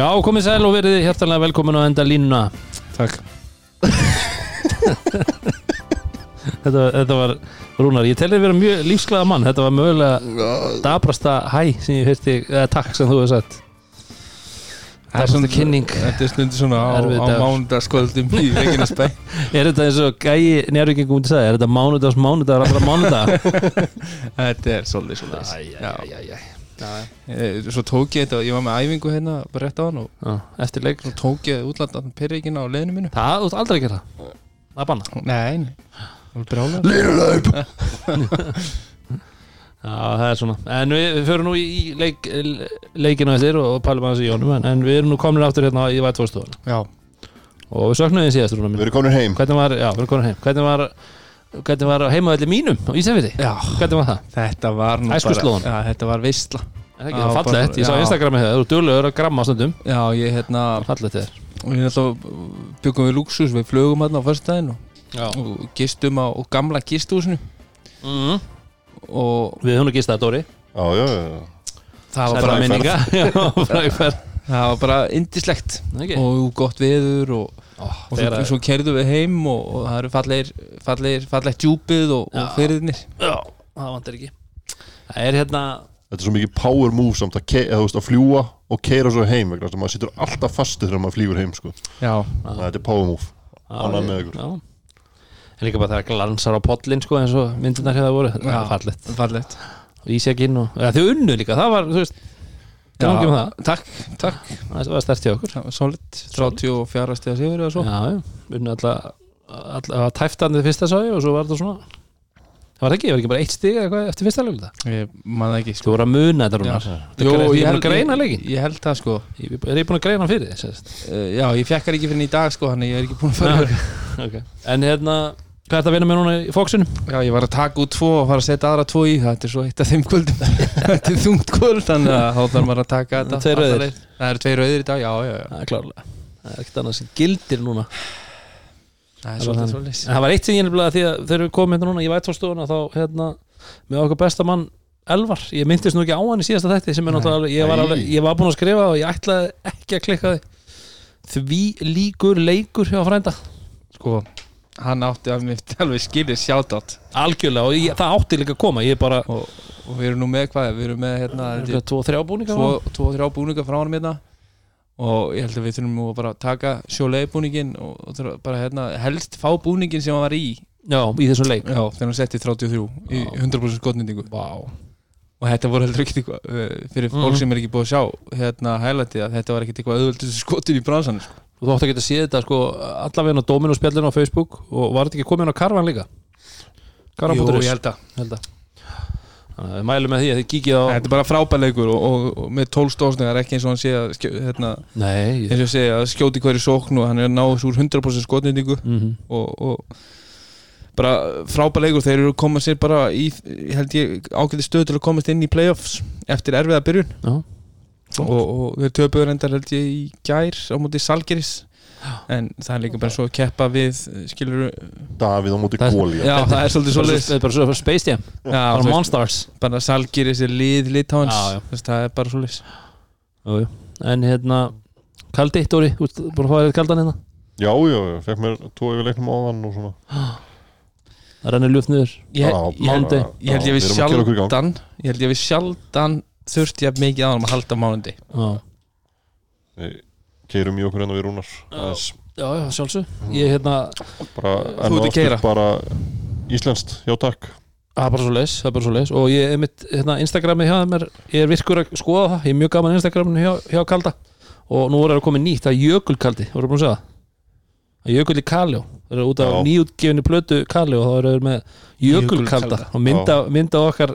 Já, komið sæl og verið hjartalega velkomin á enda línuna. Takk. Þetta, þetta var Rúnar, ég telli vera mjög lífsglæða mann. Þetta var mögulega dabrasta hæ sem ég fyrsti, eða takk sem þú hefur sagt. Dabrasta kynning. Þetta er stundu svona á, Erfiður á dagur. mánudagskvöldum í Reykjanesbæ. Er þetta eins og gæi njárvíkingum mútið sagði, er þetta mánudags mánudagar allra mánudagar? Þetta er svolítið svolítið Já. æ, æ Eh, Svo tók ég þetta, ég var með æfingu hérna bara rétt á hann og Já, Eftir leik. svo tók ég útlandan perrikina á leiðinu mínu. Það, þú ert aldrei að gera það? Það er banna Nei, nei. Það var brjálega Línulaup Já, það er svona. En við, við förum nú í leik, leikinu eftir og pælum aðeins í jónum en, en við erum nú komin aftur hérna í vætfórstofan Já, og við söknum því síðast rúna Við mín erum komin heim. Hvernig var, já, við erum komin heim. Hvernig var, hvernig var heimaðalli mínum á Ísafirði? já. Hvernig var það? Þetta var nú Æskuslóðan. Já, þetta var veistla Er það það fallegt? bara- Ég sá já. Instagrami hefur, þú er duglegur að gramma á stundum. Já, ég hérna Fallegt þér Við alltaf byggum við luxus Við flögum hérna á föstudaginn og, og gistum á og gamla gistúsinu mm. og Við höfum nú gist það, Dóri Já, já, já. Það var bara minninga Það var bara indislegt og gott veður og, og svo, svo kerðum við heim og, og það eru fallegir, fallegir, fallegt djúpið og, og fyrirnir Já, það vantar ekki. Það er hérna Þetta er svo mikið power move samt að, veist, að fljúa og keira svo heim vegna þess að maður situr alltaf fastu þegar maður flýgur heim sko. Að Þetta er power move. Ánægð með ykkur. Já. En líka bara það glansar á pollin sko eins og myndirnar hérna voru. Það er fallegt. fallegt. Og Ísjakinn og ja, Þau unnu líka, það var, þú veist um það, Takk, takk. Það var stert hjá okkur. Það Solid, 34 stiga sigur eða svo. Já, já, unnu alltaf Það var tæftandi fyrsta ég og svo var þetta svona. Það var ekki, það var ekki bara eitt stig eða eitthvað eftir fyrsta lögulta Ég? Man það ekki Þú sko. voru að muna þetta rúnar. Þetta er ég búin að greina ég, leikin ég held það sko. Ég er ég búin að greina fyrir þið uh, Já, ég fekk það ekki fyrir í dag sko Þannig ég er ekki búin að fara Já, okay. En hérna, hvað er þetta að vinna með núna í fóksunum? Já, ég var að taka út tvo og fara að setja aðra tvo í. Þetta er svo eitt af þeim kvöldum. Þetta er þungt kvöld Þannig að þá þarf maður að taka þetta Tveir rauðir. Það eru tveir rauðir í dag, já, já, já. Það er klárlega. Það er ekkert annað sem gildir núna. Það er Það svolítið svolítið. það var eitt sem ég nefnilega því að þegar við komum hérna núna í vætfórstofuna þá hérna með okkar besta mann Elvar, ég myndist nú ekki á hann í síðasta þætti sem er náttúrulega ég var, alveg, ég var búin að skrifa og ég ætlaði ekki að klikka því. Því líkur leikur hjá frænda. Sko, hann átti að mér alveg skilir sjátátt algjörlega og ég, það átti líka að koma bara og, og við erum nú með hvað? Við erum með hérna held ég, tvo, þrjá búninga tvo, tvo þrjá búninga frá hann hérna. Og ég held að við þurfum nú að bara taka sjóleið búningin og, og bara hérna helst fá búningin sem hann var í. Já, í þessum leik. Já, þegar hann setti 33 í 100% skotnýtingu. Vá. og þetta voru heldur ekkert eitthvað uh, fyrir fólk Mhm. sem er ekki búið að sjá hérna hælætti að þetta var ekkert eitthvað auðvöldur skotin í bransan sko. Og þú átti að geta séð þetta sko allavega á Dominó-spjallinu á Facebook. Og var þetta ekki komin á Karvan líka? Jú, Karvan.is ég held að. Held að. Þannig að við mælum með því að þið kíkið á Þetta er bara frábærleikur og, og, og með 12 stóðsningar ekki eins og hann sé að, hérna, Nei ég... og sé að skjóti hverju sókn og hann er að ná þessu úr 100% skotnýtingu. Mm og, og bara frábærleikur þeir eru að koma sér bara í held ég ágæti stöð til að komast inn í playoffs eftir erfiða byrjun. Já. Og, og þeir töpuður endar held ég í gær á móti Salgeris en það er líka bara svo að keppa við skilur Davíð á móti Það- Góli já það er svolítið svolítið svo- bara svo Space Jam. Já, Bara Monstars. bara Salgeris er lið litáins það er bara svolítið. En hérna Kaldi, Dóri, búin að fá þér kaldan hérna? Já, já, já, fekk mér tvo yfir leiknum áðan og svona. Það rennir niður. Ég, ég, ég held ég við að sjaldan ég held ég við sjaldan þurfti ég mikið á hann að halda mánundi Já, Við keirum í okkur hérna við rúnar. Já, já sjálfsög Ég hérna bara, Þú ert að aftur bara íslenskt, já takk. Það er bara svo leis, það er bara svo leis og ég er mitt hérna, Instagrami hjá mér ég er virkur að skoða það, ég er mjög gaman Instagraminu hjá, hjá Kalda. Og nú er það komið nýtt, það er Jökulkaldi. Voru búin að segja það? Það er Jökul í Kaljó, það er út af Já. nýjútgefinni plötu Kaljó og þá eru þeir með Jökulkalda. Jökulkalda. og mynda, mynda okkar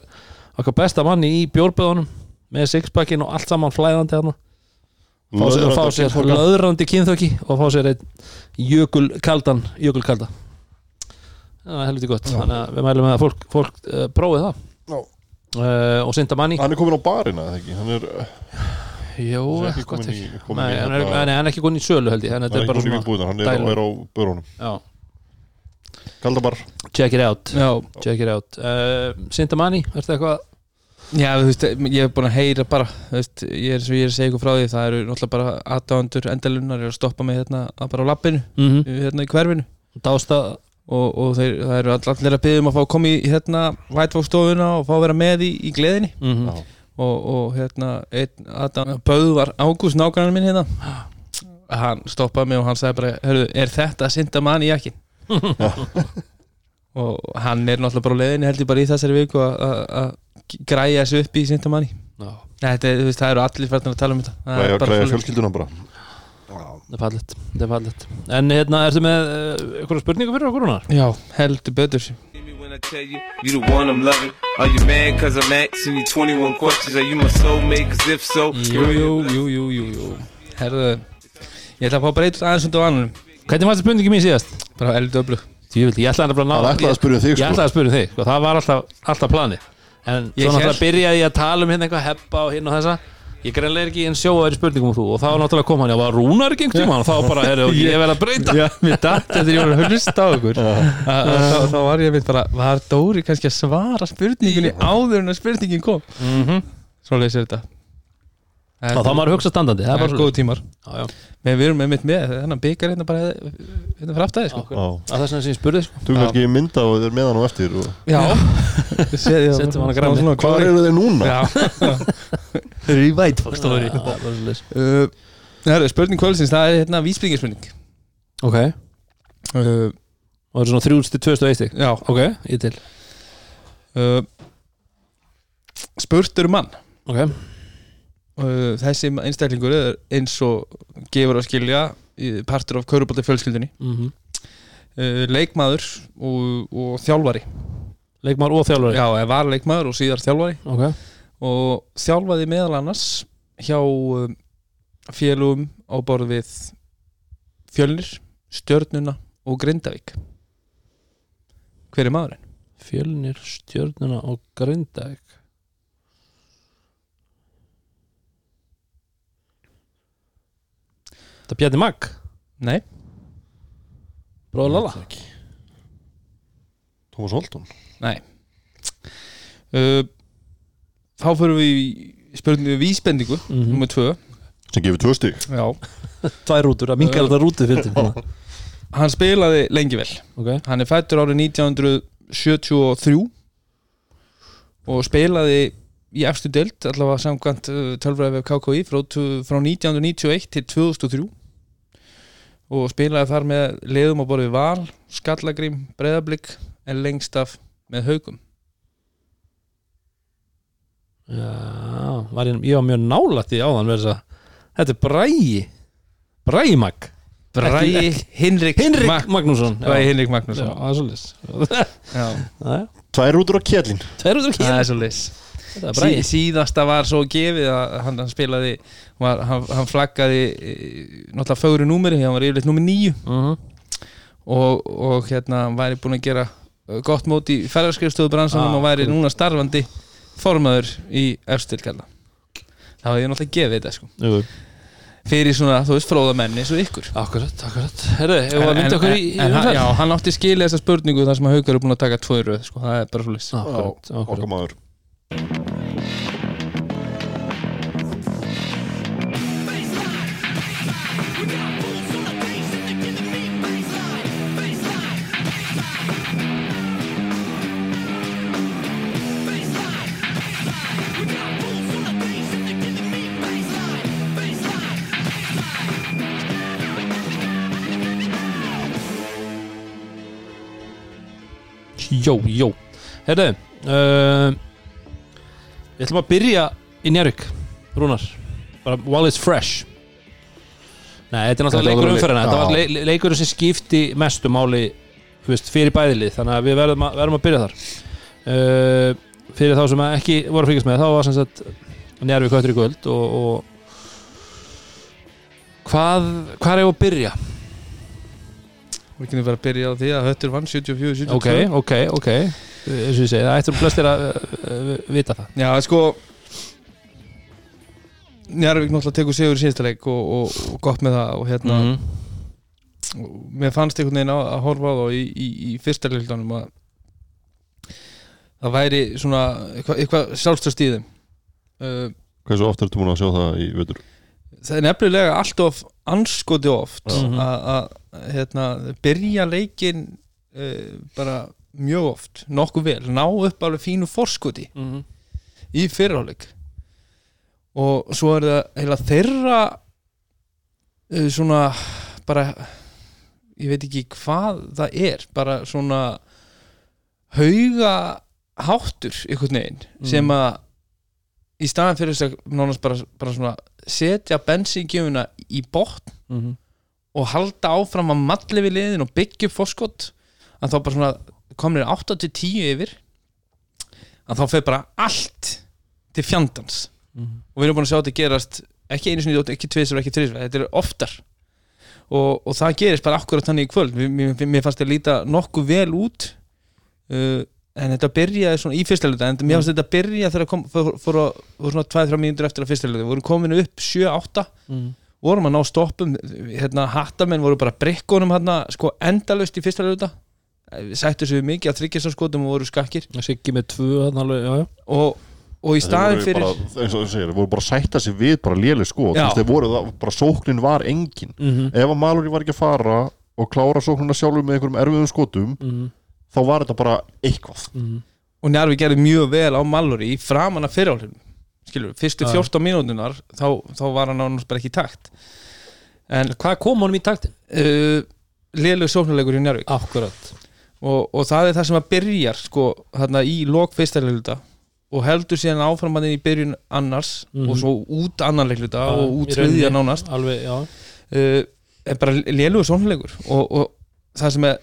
okkar besta manni í bjórböðunum með sixpackin og allt saman flæðandi hérna fá sér, fá sér Löðrandi kynþöki og fá sér einn jökulkaldan jökulkalda. Það er helviti gott Já. þannig að við mælum að fólk, fólk uh, prófið það. Já. uh, og synda manni. Hann er komin á barina, eða ekki? Hann er, Jó, hann er ekki komin í, ekki. komin í hann er, hérna- nei, hann er ekki komin í sölu held ég. Hann þannig er að þetta er ekki bara komin í svona búðan, hann er, dælu. er á börunum. Já, Kaldabar. Check it out. Já, check it out. Uh, synda manni, ertu eitthvað? Já, þú veist, ég hef búin að heyra bara þú veist, ég er svo ég er að segja ykkur frá því það eru náttúrulega bara aðdáðandur endalunar eru að stoppa mig hérna að bara á lappinu mm -hmm. hérna í hverfinu. Dásta. Og, og þeir, það eru all- allir að byggja um að fá að koma í hérna Whitefall-stofuna og fá að vera með í, í gleðinni. Mm Já. og, og hérna einn aðdáðan Böðvar Ágúst nágrannar minn hérna. Hann stoppaði mig og hann sagði bara Hörðu, er þetta synda mann í jakkin? og hann er náttúrulega bara á leiðinni held ég bara í þessari viku að- að að græja þessu upp í synda manni Þetta, þú veist, það eru allir færðin að tala um þetta. Það er Græja fjölskylduna bara. Það er fallet, það er fallet En hérna, ertu með uh, eitthvað spurningu fyrir okkur húnar? Já, heldur betur. I tell you you the one I'm loving. Are you mad cause I'm asking you 21 questions? Are you my soulmate? Cause if so, Jú, jú, jú, jú, jú, jú Herðu, ég ætla að fá að breyta aðeins undir vanunum Hvernig var þetta spurningi mín síðast? Bara eldu ég ætlaði nefnilega að að spyrja um þig Ég sko. ætlaði að spyrja um þig, sko, það var alltaf, alltaf planið. En Ég svo náttúrulega byrjaði ég að tala um hérna eitthvað heppa og hinn og þessa. Ég greinlega er ekki einn sjóaður spurningum um þú. Og þá náttúrulega kom hann, já, var Rúnar ekki einhvern tíma Og þá bara, herri, og ég verð að breyta. Já, mér datt eftir ég var að hlusta á ykkur. Þá, þá var ég mynd bara Var Dóri kannski að svara spurningunni áður en að spurningin kom? Mhm. Svo leysir þetta Og þá maður hugsa standandi, það Það er er bara góð tímar. Já, já, Men við erum með mitt með Þennan byggar hérna bara Hérna fyrir aftæði sko. Okkur Já. Að þess vegna sem ég spurði, sko. Þú kannski mynda og þeir með hann á eftir og... Já. Setjum hann að græni. Hvað eru þeir núna? Já. Þeir eru í vætfólk Það er. Uh, Það er spurning kvöldsins, það er hérna vísbringarspurning Ok, uh, og það er svona 3.201 stig. Já Ok, ég til. Uh, Spurt eru mann. Ok, Þessi einstaklingur er eins og gefur að skilja partur af kaurubólti fjölskyldunni. Mhm. Uh, Leikmaður og, og þjálfari. Leikmar og þjálfari? Já, eða var leikmaður og síðar þjálfari. Ok, og þjálfaði meðal annars hjá um, félugum á borð við Fjölnir, Stjörnuna og Grindavík. Hver er maðurinn? Fjölnir, Stjörnuna og Grindavík Það er Bjarni Magg Nei, Bróður Lalla. Tómas Holton nei. Uh, Þá fyrir við í spurningu vísbendingu Mhm. nummer tvö. Sem gefur tvö stig. Já, Tvær rútur, að minga þetta rútu fyrir þetta hann spilaði lengi vel. Ok, Hann er fættur árið 1973 og spilaði í efstu deild allavega samkvæmt uh, tölfræði við KKI frá, frá 1991 til 2003 og spilaði þar með liðum á borðið Val, Skallagrím, Breiðablík en lengst af með haugum já, var ég, ég var mjög nálætt í áðan verðis að Þetta er Bræi Bræi Magg Bræi Hinrik, Hinrik Mag Magnússon. Bræi Hinrik Já, Magnússon það er svolítið Já, Tvær rútur á kjellin. Tvær það er svo leys Þetta er sí, síðasta var svo gefið að hann, hann spilaði var, hann, hann flaggaði e, náttúrulega fögru númeri, hann var yfirleitt númer nýju Mhm. og, og hérna hann væri búin að gera uh, gott mót í ferðarskrifstofu bransanum Ah, og væri núna starfandi formaður í efstilkalla það var ég náttúrulega gefið þetta sko. Jú, fyrir svona, þú veist, fróða menni eins og ykkur. Akkurat, akkurat. Herðu, ef við að mynda okkur í, í umferð? já, hann átti skilið þessa spurningu þar sem að Haukar er búin að taka tvö í röð sko, það er bara svo list Akkurat, akkurat maður Jó, jó Herðu uh, Við ætlum að byrja í Njárvík Rúnar. Bara while it's fresh. Nei, þetta er náttúrulega leikur leik- umferðina Þetta var le leikur sem skipti mestu máli veist, fyrir bæðilið Þannig að við verðum að, verðum að byrja þar. Uh, Fyrir þá sem ekki voru að fylgjast með Þá var sem sagt Njárvík höttur í kvöld og, og Hvað Hvað er að byrja? við kynum bara að byrja á því að Höttur vann 74-72 Ok, ok, ok Eins og ég segi, það ættum flestir að uh, vita það Já, sko Njarvík náttúrulega tekur sigur í síðasta leik og, og, og gott með það og hérna Mhm. og mér fannst einhvern veginn að, horfa á þá í, í, í fyrsta leikdánum að það væri svona eitthvað, eitthvað sjálfstöðst í þeim uh, Hversu oft ertu búin að sjá það í vetur? það er nefnilega allt of anskoti oft Já. að að, hérna, byrja leikin uh, bara mjög oft nokkuð vel, ná upp alveg fínu forskoti Mhm. í fyrirháleik og svo er það heila þeirra uh, svona bara ég veit ekki hvað það er bara svona hauga háttur einhvern veginn Mm. sem að í staðan fyrir þess að nánast bara, bara svona setja bensíngjöfuna í botn Mhm. og halda áfram að malli við liðin og byggja upp fórskot að þá bara svona komnir 8-10 yfir að þá fer bara allt til fjandans. Mhm. og við erum búin að sjá þetta gerast ekki einu sinni, ekki tvisur, ekki þrisur þetta er oftar. Og, og það gerist bara akkurat þannig í kvöld. Mér, fannst þetta líta nokkuð vel út uh, en þetta byrjaði svona í fyrsta hluta en mér fannst þetta byrja þegar kom, fór, fór, að- fór svona 2-3 mínútur eftir að fyrsta hluta. Við vorum komin upp 7-8 Mhm. vorum að ná stoppum hérna, hattamenn voru bara brikkunum hérna, sko endalaust í fyrsta hluta sættu sig mikið að þryggjastaskotum og voru skakkir Siggi með tvö þarna alveg, já, já. og, og í staðin fyrir bara, eins og þú segir, voru bara að sætta sig við bara léleg sko, Já. þeir voru það, bara sóknin var engin Mhm. ef að Maluri var ekki að fara og klára sóknina sjálfur með einhverjum erfiðum skotum Mhm. þá var þetta bara eitthvað Mhm. og Njarvi gerði mjög vel á Mallory í framan af fyrirálfum skilur, fyrstu Já. 14 mínútunar þá, þá var hann ánast bara ekki í takt en Hvað kom honum í taktin? uh, lélug sóknuleikur í Njarvík Akkurat og, og það er það sem að byrjar sko, þarna í lok fyrsta leikluta og heldur síðan áfram að í byrjun annars Mhm. og svo út annan leikluta og út þriðja nánast. Alveg, já. Uh, er bara lélugur sóknuleikur og, og það sem er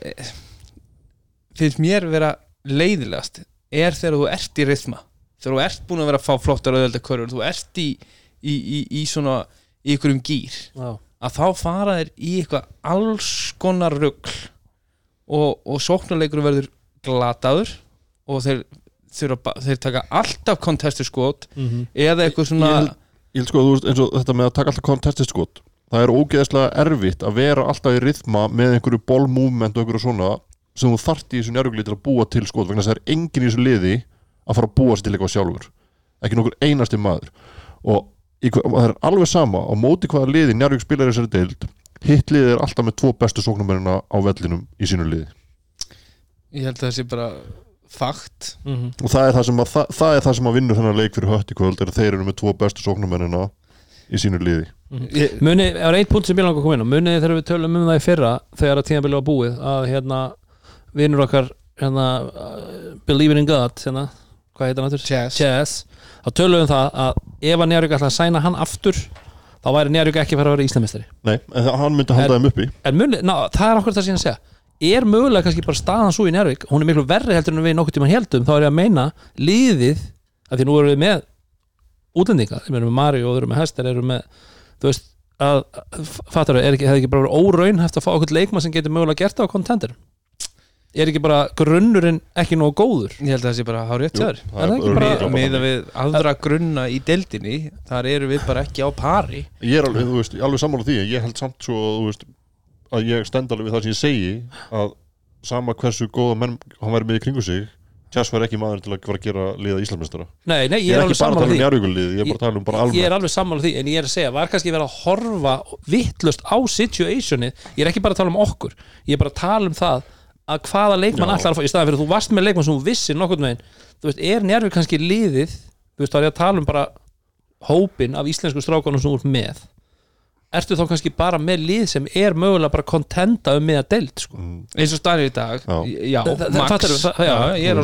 finnst mér vera leiðilegast er þegar þú ert í rithma. Þegar þú ert búin að vera að fá flottar auðvelda körfur þú ert í, í, í, í svona í ykkurum gýr Já, að þá fara þér í eitthvað alls konar rugl og, og sóknarleikur verður glataður og þeir, þeir, þeir taka alltaf kontestu skot Mhm. eða eitthvað svona Ég Ég sko veist eins og þetta með að taka alltaf contested skot það er ógeðslega erfitt að vera alltaf í rithma með einhverju ballmovement og einhverju svona sem þú þart í þessu njárugli til að búa til skot vegna þess að það er enginn í þessu liði að fara að búa sér til eitthvað sjálfur ekki nokkur einasti maður og það er alveg sama á móti hvaða liði njárug spilar í þessari deild hitt liði er alltaf með tvo bestu sóknumennina á vellinum í sínu liði. Ég held að það sé bara fakt. Mhm. og það er það sem að, það, það, er það sem að vinnur þennan leik fyrir hött í kvöld er að þeir eru með tvo bestu sóknumennina í sínu liði. Ég, Muni, það er einn punkt sem ég langar að koma inn á. Munið þegar við tölum um það í fyrra þegar að tíðanbili var búið að hérna vinnur okkar hérna, uh, Believing in God hérna, hvað heitir hann aftur? Chess. Chess. Þá tölum við um það að ef að Njárvík ætla að sæna hann aftur þá væri Njárvík ekki að fara að vera íslamistari Nei, en það- hann myndi halda þeim uppi. en muni, ná, það er okkur það sem ég að segja. Er mögulega kannski bara staðan svo í Njárvík hún er miklu verri heldur en við nokkuð tíma heldum þá er ég að meina liðið af því nú erum við með útlendinga. Við erum með Mari og við erum með Hester erum með, þú veist að, fattar við, er ekki, hefði ekki bara verið óraun hægt að fá okkur leikmann sem getur mögulega gert það á contender er ekki bara grunnurinn ekki nógu góður? Ég held að það sé bara hár rétt Jú, sér það Er það ekki örugglega bara- bara með þannig. við aðra grunna í deildinni þar eru við bara ekki á pari. Ég er alveg, þú veist, alveg sammála því. Ég held samt svo, þú veist að ég stend alveg við það sem ég segi að sama hversu góða menn hann væri með í kringu sig Tjass var ekki maður til að fara að gera liða Íslandsmeistara. Nei, nei, Ég ég er er alveg ekki bara að tala um því. Njárvíkulið Ég er bara að tala um bara ég er alveg alveg sammála því en ég er að segja, var kannski verið að horfa vittlust á situationið. Ég er ekki bara að tala um okkur. Ég er bara að tala um það að hvaða leikmann allar að fá í staðan fyrir þú varst með leikmann sem þú vissir veginn. Þú veist, er njárfið kannski liðið þú veist, þá er ég að tala um bara hópin af íslensku strákanum sem þú ert með. Ertu þá kannski bara með lið sem er mögulega bara kontenda um með að deild sko. eins og staðir í dag. Já. já, Þa- max. er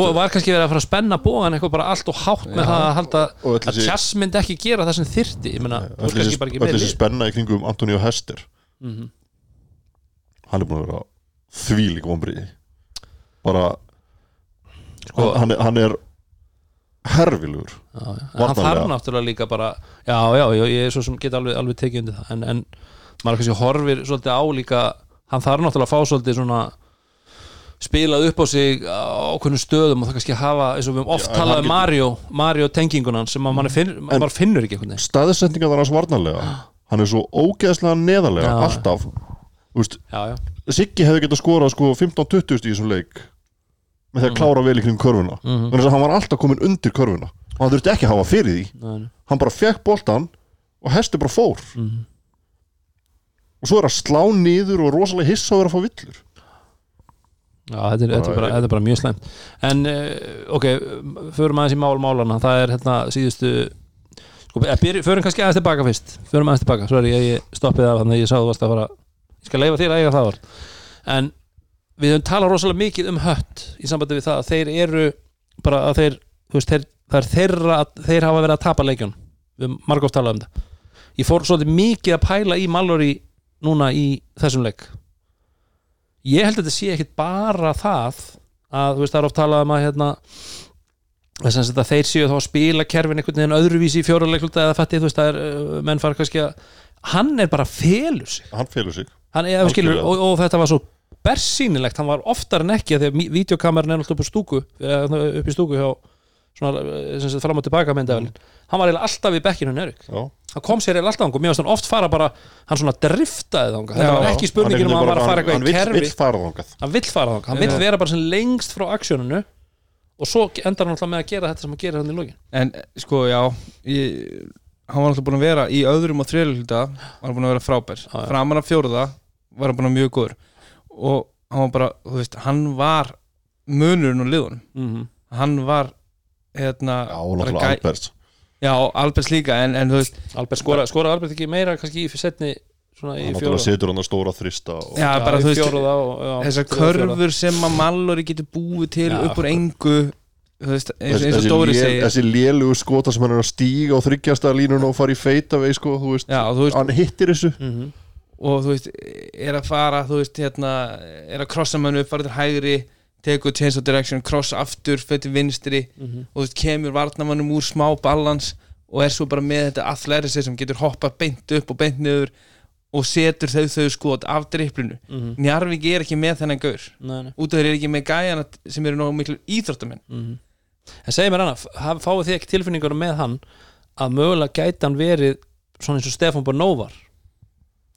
og var kannski verið að fara að spenna bógan eitthvað bara allt og hátt með Já. það að halda Og að Chess myndi ekki gera það sem þyrti ég meina, þú Öll þessi, bara ekki öll með þessi lið. spenna í kringum Antonio Hester. Mhm. Hann er búin að vera þvílík vombriði Bara Sko- hann, hann, er, er. En hann þarf náttúrulega líka bara já, já, já, ég er svo sem get alveg, alveg tekið undir það. En, en maður kannski horfir svolítið á líka hann þarf náttúrulega að fá svolítið svona spilað upp á sig á okkunnum stöðum og það kannski hafa eins og við höfum oft talað um Mario Mario tengingunan sem að mann finn, En- maður finnur ekki einhvern veginn. Staðsetninga þar hans varnarlega. Hann er svo ógeðslega neðarlega. Alltaf. Já, já, Siggi hefði getað skorað sko 15-20 í þessum leik með því að klára vel í kring körfuna. Mhm. þannig að hann var alltaf komin undir körfuna. Og hann þurfti ekki að hafa fyrir því. Nei, hann bara fekk boltan og hesti bara fór. Mhm. og svo er að slá niður og rosalega hissa að vera að fá villur. Já, þetta er, þetta, er bara, þetta er bara mjög slæmt. En, uh, ok, förum aðeins í mál málana Það er hérna síðustu sko, eh, Förum kannski aðeins tilbaka fyrst. Förum aðeins tilbaka, svo er ég, ég stoppið af Þannig að ég sá þú varst að fara Ég skal leifa þér að eiga það var En við höfum talað rosalega mikið um hött Í sambandi við það að þeir eru Bara að þeir, veist, þeir, það er þeirra Þeir hafa verið að tapa leikjun Við höfum margóft talað um þetta Ég fór svolítið mikið að pæla í Mallory Núna í þessum leik. Ég held að þetta sé ekkit bara það að veist það er oft talað um að hérna að að þeir séu þá að spila kerfin einhvern veginn öðruvísi í fjóruleikluta eða fætti þú veist það er uh, menn fara kannski að hann er bara felur sig. Hann felur sig hann, eða, skilur, og, og þetta var svo bersýnilegt. Hann var oftar en ekki að því að videokameran er alltaf upp á stúku eða upp í stúku hjá svona, eh, sem sagt fram og tilbaka myndavælin hann var alltaf í bekkinu já, hann kom sér alltaf og mér varst hann oft fara bara hann svona driftaði þangað. Þetta var ekki spurningin um að hann var að fara eitthvað í vill, kerfi vill þangað. Hann vill fara þangað, hann vill Já. vera bara sem lengst frá aksjónunu og svo endar hann alltaf með að gera þetta sem hann gerir hann í lógin En sko, já ég, Hann var alltaf búin að vera í öðrum og þriðluta Var hann búin að vera frábær. Já, já. Framan af fjóruða var hann búin að mjög góður. Og hann var bara, þú veist, hann var Munurinn og liðunum. Mm -hmm. Hann var Hérna já, og náttúrulega gæ- Alberts Já, Albers líka En, en þú veist, Albert skora, skora Albert ekki meira kannski í setni svona í hann fjóruða situr hann að stóra þrista og já, bara í þú veist Þessar körfur sem að Mallory getur búið til Já, upp úr engu veist, eins, eins og Dóri lél, segir þessi lélugu skota sem hann er að stíga á þryggjasta línun og fara í feita vei sko, þú veist, Já, þú veist, hann hittir þessu Mhm. og þú veist, er að fara þú veist, hérna, er að krossa mann upp fara til hægri, tekur change of direction cross aftur, fyrir til vinstri Mhm. og þú veist, kemur varnamannum úr smá balans og er svo bara með þetta athleticism sem getur hoppað beint upp og beint niður og setur þau þau skot af driplinu Mhm. Njarvík er ekki með þennan gaur Nei, nei. út af þeir eru ekki með gæjana sem eru nógu miklu íþróttamenn Mhm. En segir mér haf- fáið þið ekki tilfinningar með hann að mögulega gæti hann verið svona eins og Stefán Bornóvar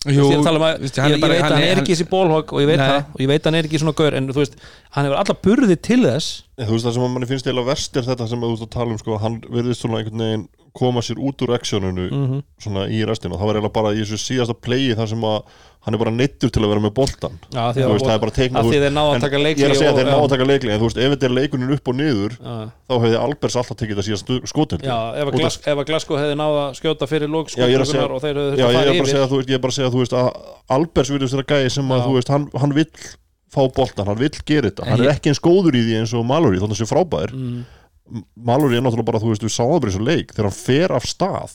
Jú, ég, um að, veist, ég, ég veit að hann er ekki þessi bólhók og ég veit það og ég veit að hann er ekki svona gaur en þú veist, hann hefur alla burði til þess. En þú veist það sem manni finnst eiginlega verst er þetta sem þú veist að tala um sko, hann verðist svona einhvern veginn koma sér út úr actioninu Mhm. svona í restina, það var eiginlega bara í þessu síðasta playi þar sem að hann er bara neittur til að vera með boltan veist, það er bara að að en taka ég er að segja að þeir náðu að taka leikli en þú veist, ef þetta er leikunin upp og niður Já. þá hefði Albers alltaf tekið það síðan skotin Já, ef að, að Glasgow hefði náða að skjóta fyrir lók Já, ég að segja- og þeir hefði þurft að fara að yfir. ég er bara að segja, þú veist að Albers virðist vera gæði sem að, þú veist, hann, hann vill fá boltan, hann vill gera þetta, hann er ekki eins góður í því eins og Mallory, þannig mm. Mallory er náttúrulega bara, þú veist, við sáum það bara í þessu leik þegar hann fer af stað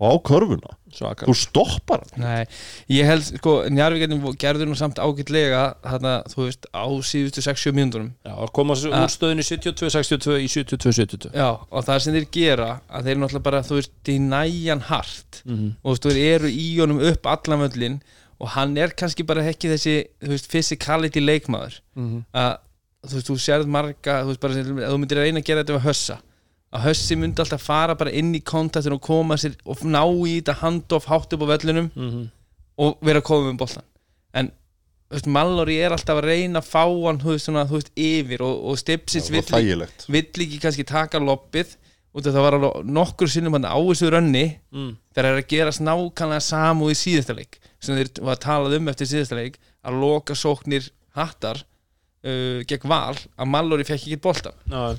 og á körfuna, Svaka þú stoppar hann Nei, ég held, sko, Njarvíkarnir gerður nú samt ágætlega þarna, þú veist, á síðustu 6-7 mínúndunum Já, að koma úr stöðinu 72-62 í 72-72 Já, og það sem þeir gera að þeir náttúrulega bara, þú veist, dænæjan hart Mhm. og þú veist, þeir eru í honum upp allan völlin og hann er kannski bara ekki þessi, þú veist, physicality leikmaður Mhm. að, þú veist, þú sérð marga þú veist, bara, þú myndir reyna að gera þetta við hössa að hössi myndi alltaf fara bara inn í kontaktin og koma sér og ná í þetta handoff hátt upp á völlunum Mhm. og vera að koma um boltan en þú veist, Mallory er alltaf að reyna að fá hann þú veist, svona, þú veist, yfir og, og Stipsins það vill, vill ekki kannski taka loppið af það var alveg nokkur sinnum hann á þessu rönni Mm. þegar er að gerast nákvæmlega samúð í síðasta leik sem þeir var talað um eftir síðasta leik að loka sóknir hattar uh, gegn val að Mallory fekk ekki boltan Já,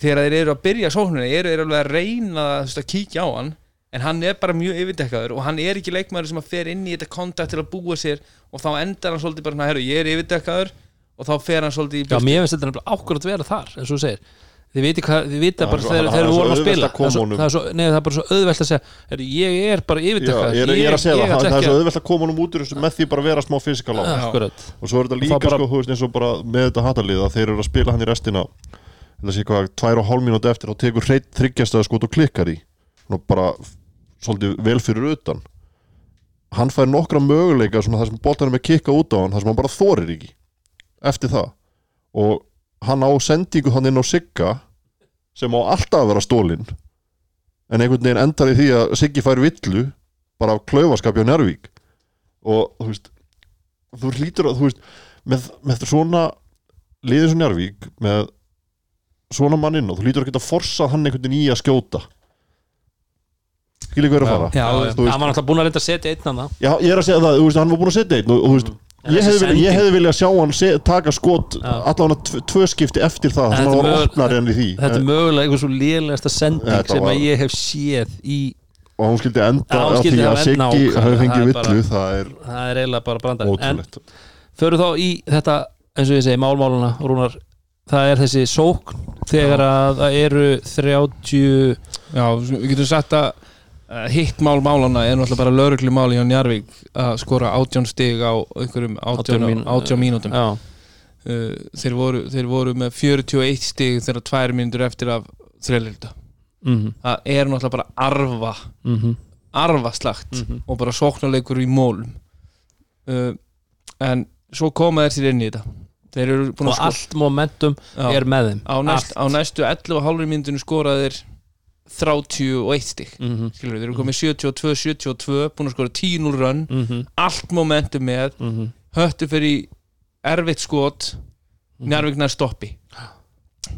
þegar þeir eru að byrja sóknina eru þeir alveg að reyna veist, að kíkja á hann en hann er bara mjög yfirdekkaður og hann er ekki leikmaður sem að fer inn í þetta kontakt til að búa sér og þá endar hann svolítið bara herru, ég er yfirdekkaður og þá fer hann svolítið í Já, mér finnst þetta nefnilega ákvörð að vera þar eins og þú segir Þið viti hvað, þið vita bara þegar það við vorum að spila. það er, svo, það, nei, það er bara svo auðvelt að segja Ég er bara Já, yfirdekkaður ég, ég er að segja það, það, það er svo auðvelt að koma honum út úr þessu með því bara vera smá fysikal á og svo er þetta líka það sko, þú veist, eins og bara með þetta hattalið að þeir eru að spila hann í restina þetta sé hvað, tvær og hálf mínúti eftir og tekur hreitt þryggjastæða skot og klikkar í. Og bara svolítið vel fyrir utan. Hann fær nokkra möguleika svona þar sem hann og á sendingu hann inn á Sigga sem á alltaf að vera stólinn en einhvern veginn endar í því að Siggi fær villu bara af klaufaskapja Njárvík og þú veist þú hlýtur að þú veist með, með svona liðið svo Njarvík með svona mann inn og þú lítur að geta forsað hann einhvern veginn í að skjóta. Skilja hver að fara? Já, Já, þú já. veist- hann var náttúrulega búin að reynda að setja einn hann Já, ég er að segja það, þú veist, hann var búin að setja einn og, og þú veist, En ég hefði, vilja, ég hefði viljað sjá hann se, taka skot Já. allavega tv tvö skipti eftir það En þannig að hann var opnari enn í því. þetta er mögulega einhver svo lélegasta sending Þetta sem var- að ég hef séð í og hún skildi enda Já, á því að Siggi hafi það fengið villu, það er það er eiginlega bara brandar en ótrúlegt. förum þá í þetta eins og ég segi, málmáluna Rúnar, það er þessi sókn þegar að það eru 30 Já, við getum sagt að hitt mál málana er náttúrulega bara lauruglu mál hjá Njarvík að skora átjón stig á einhverjum átjón, mín- átjón mínútum. Uh, þeir, voru, þeir voru með 41 stig þegar tvær mínútur eftir af þreililda mhm, það er náttúrulega bara arfa mhm. arfa slagt Mhm. og bara sóknarleikur í mólum. Uh, en svo koma þeir sér inn í þetta. Og allt momentum Já. er með þeim. Á, næst, á næstu 11,5 mínútinu skoraðir 31 stig. Mhm, skilur við, þeir eru komið 72-72 búin að skora 10-0 run. Mhm, allt momentum með, mhm. Höttu fyrir erfitt skot. Njarvík nær stoppi.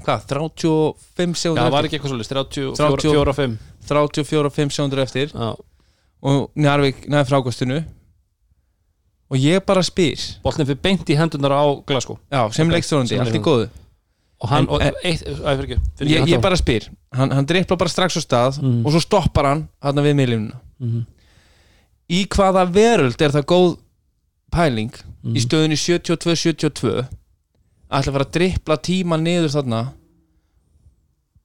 Hvað, 35 Já, sekundur það var eftir? ekki eitthvað svolítið 30 34 og 5 34-5 sekundur eftir. Já, og Njarvík nær frákostinu og ég bara spyr. Boltin fyrir beint í hendunar á Glasgow. Já, sem Ok, leikstjórandi, allt í góðu og hann, En- og en- eitt, æ, fyrir fyrir ég, ég bara spyr, hann, hann drippla bara strax á stað Mhm. og svo stoppar hann hann við miðlínuna Mhm, í hvaða veröld er það góð pæling mhm. í stöðunni 72-72 ætla að fara að drippla tíma niður þarna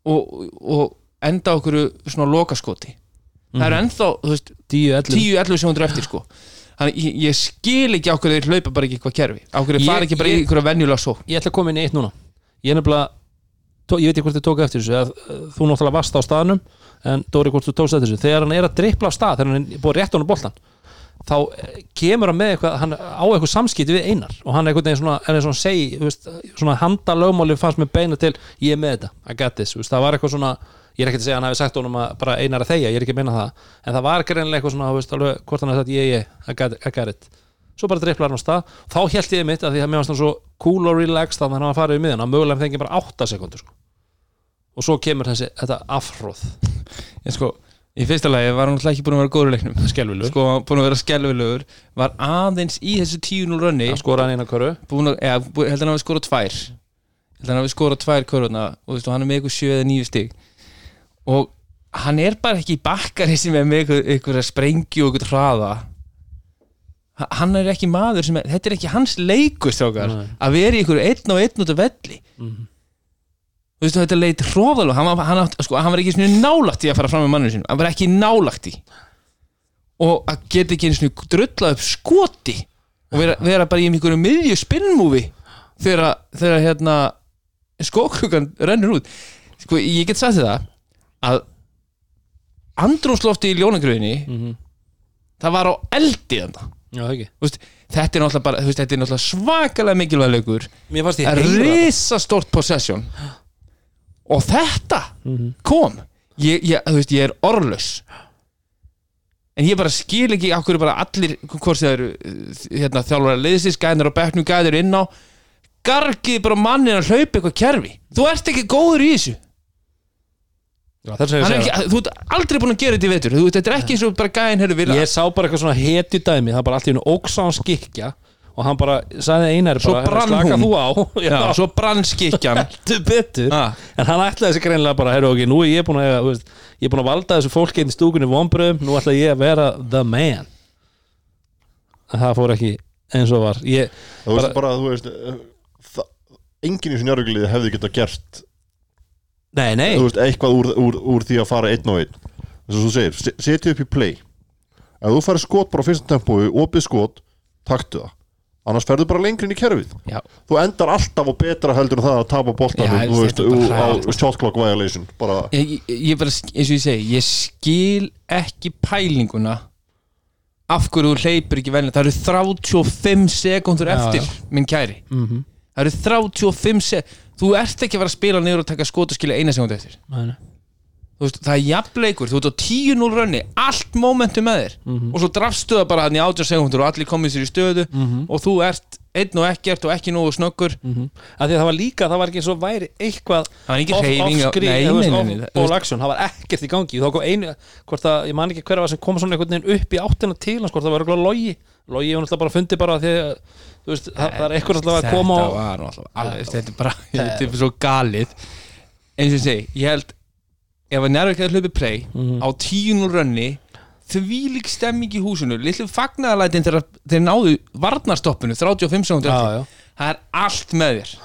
og, og enda okkur svona lokaskoti? Það er ennþá, veist, 10, 11 10-11 sekundur eftir sko. Þannig ég, ég skil ekki á hverju þeir hlaupa bara ekki eitthvað kerfi. Á hverju þeir fara ekki bara í einhverja venjulega sókn. Ég ætla að koma inn í eitt núna ég er nefnilega, ég veit ekki hvort þið tók eftir þessu að, þú náttúrulega varst á staðnum en Dóri hvort þú tókst eftir þessu. Þegar hann er að drippla á stað, þegar hann er búið rétt honum boltan þá eh, kemur hann með eitthvað hann á eitthvað samskipti við einar og hann er einhvern veginn svona, er hann segi veist, svona handa lögmáli fannst með beina til ég er með þetta, I got this. Veist, það var eitthvað svona, ég er ekki að segja hann hafi sagt honum að bara einar að þegja, ég er ekki að minna það en það var greinlega eitthvað svona, veist, alveg ég, ég, svo bara dripplar hann á stað. Þá held ég mitt að því að mér varst hann svo cool og relaxed þannig að hann farið í miðan að mögulega fengi bara 8 sekundur sko. og svo kemur þessi, þetta afhróð en sko, í fyrsta lagi var hann alltaf ekki búin að vera góður í leiknum. Skelvilu, sko, búin að vera skelvilegur var aðeins í þessu 10-0 runni. Að skora hann eina búin að, eða, bú- held að hann hafi skorað tvær. Held að hann hafi skorað tvær köruna og þú veist, og hann er með ykkur 7 eða 9 stig. Og hann er bara ekki bakkari sem er með ykkur, ykkur sprengju og ykkur hraða Ha- hann er ekki maður sem er, þetta er ekki hans Nei. að vera í ykkur einn og einn út af velli Mhm. þú veist, þetta leit hróðalega hann, hann, sko, hann var ekki svona nálagt í að fara fram með manninu sinum, hann var ekki nálagt í og að geta ekki einu svona drulla upp skoti og vera, vera bara í einhverju miðju spinnmúfi þegar, þegar hérna skókugan rennur út sko, ég get sagt þetta að andrúmslofti í ljónagröðinni Mhm. það var á eldi þarna já veist, þetta er náttúrulega bara, veist, þetta er náttúrulega svakalega mikilvæg leikur. Mér fannst ég er heyra það. risastórt possession. Og þetta Mhm. kom. Ég, ég, veist, ég er orðlaus. En ég bara skil ekki á hverju bara allir, eru uh, hérna, þjálfara liðsins, gæðnir á bekknum gæðir inn á, gargið bara mannin að hlaupa eitthvað kerfi. Þú ert ekki góður í þessu Já, að er ekki, þú ert aldrei búin að gera þetta í vetur. Þú, veist, þetta er ekki eins og bara gæðin hefur segja, ég sá bara eitthvað svona hetju dæmi það bara allt í hennu óksa hann skikja og hann bara sagði einar Svo bara, brann slaka hún. þú á. Já, svo brann skikjan ah, en hann ætlaði þessi greinlega bara heyrðu ok, nú er ég búin að eiga, þú veist, ég er búin að valda þessu fólki inn í stúkunni vonbröðum, nú ætla ég að vera the man. En það fór ekki eins og var. Ég, þú veist Bara- bara, þú veist eh, enginn í þessu njárvíkuliði hefði geta gert nei, nei. Þú veist, eitthvað úr, úr, úr því að fara einn og einn. Þess að þú segir, se- setja upp í play. Ef þú farið skot bara á fyrsta tempói opið skot, taktu það. Annars ferðu bara lengri inn í kerfið. Já, þú endar alltaf á betra heldur en það að tapa boltan Já, þú veist, á hræðilegt. shot clock violation bara, ég, ég, ég bara, eins og ég segi ég skil ekki pælinguna af hverju þú hleypur ekki velja það eru 35 sekundur Já, eftir minn kæri. Mm það eru 35 sekundur þú ert ekki að fara að spila niður og taka skot og skilja eina sekundu eftir. -hmm. Þú veist, það er jafnleikur, þú ert á 10-0 rönni allt momentum með þér. Mhm. og svo drafstu það bara hann í 18 sekundur og allir komið sér í stöðu. Mhm. og þú ert einn og ekkert og ekki nógu snöggur. Mm að því að það var líka, það var ekki eins og væri eitthvað off-screen, nei, eða, þú veist, nei, nei, nei, off-ball action, það var ekkert í gangi. Þá kom einu, hvort að, ég man ekki hver var sem kom svona einhvern veginn upp í áttina til hans hvort það var eitthvað logi, logi var náttúrulega bara fundið bara því að, veist, það, það er eitthvað alltaf að koma þetta og, var alltaf alveg, þetta er bara þetta er svo galið eins og ég segi, ég held ef að Njárvík hefði hlupið prey Mhm. á tíunul rönni þvílík stemming í húsinu litlu fagnaðalætin þegar þeir náðu varnarstoppinu 35 sekundur já, það er allt með þér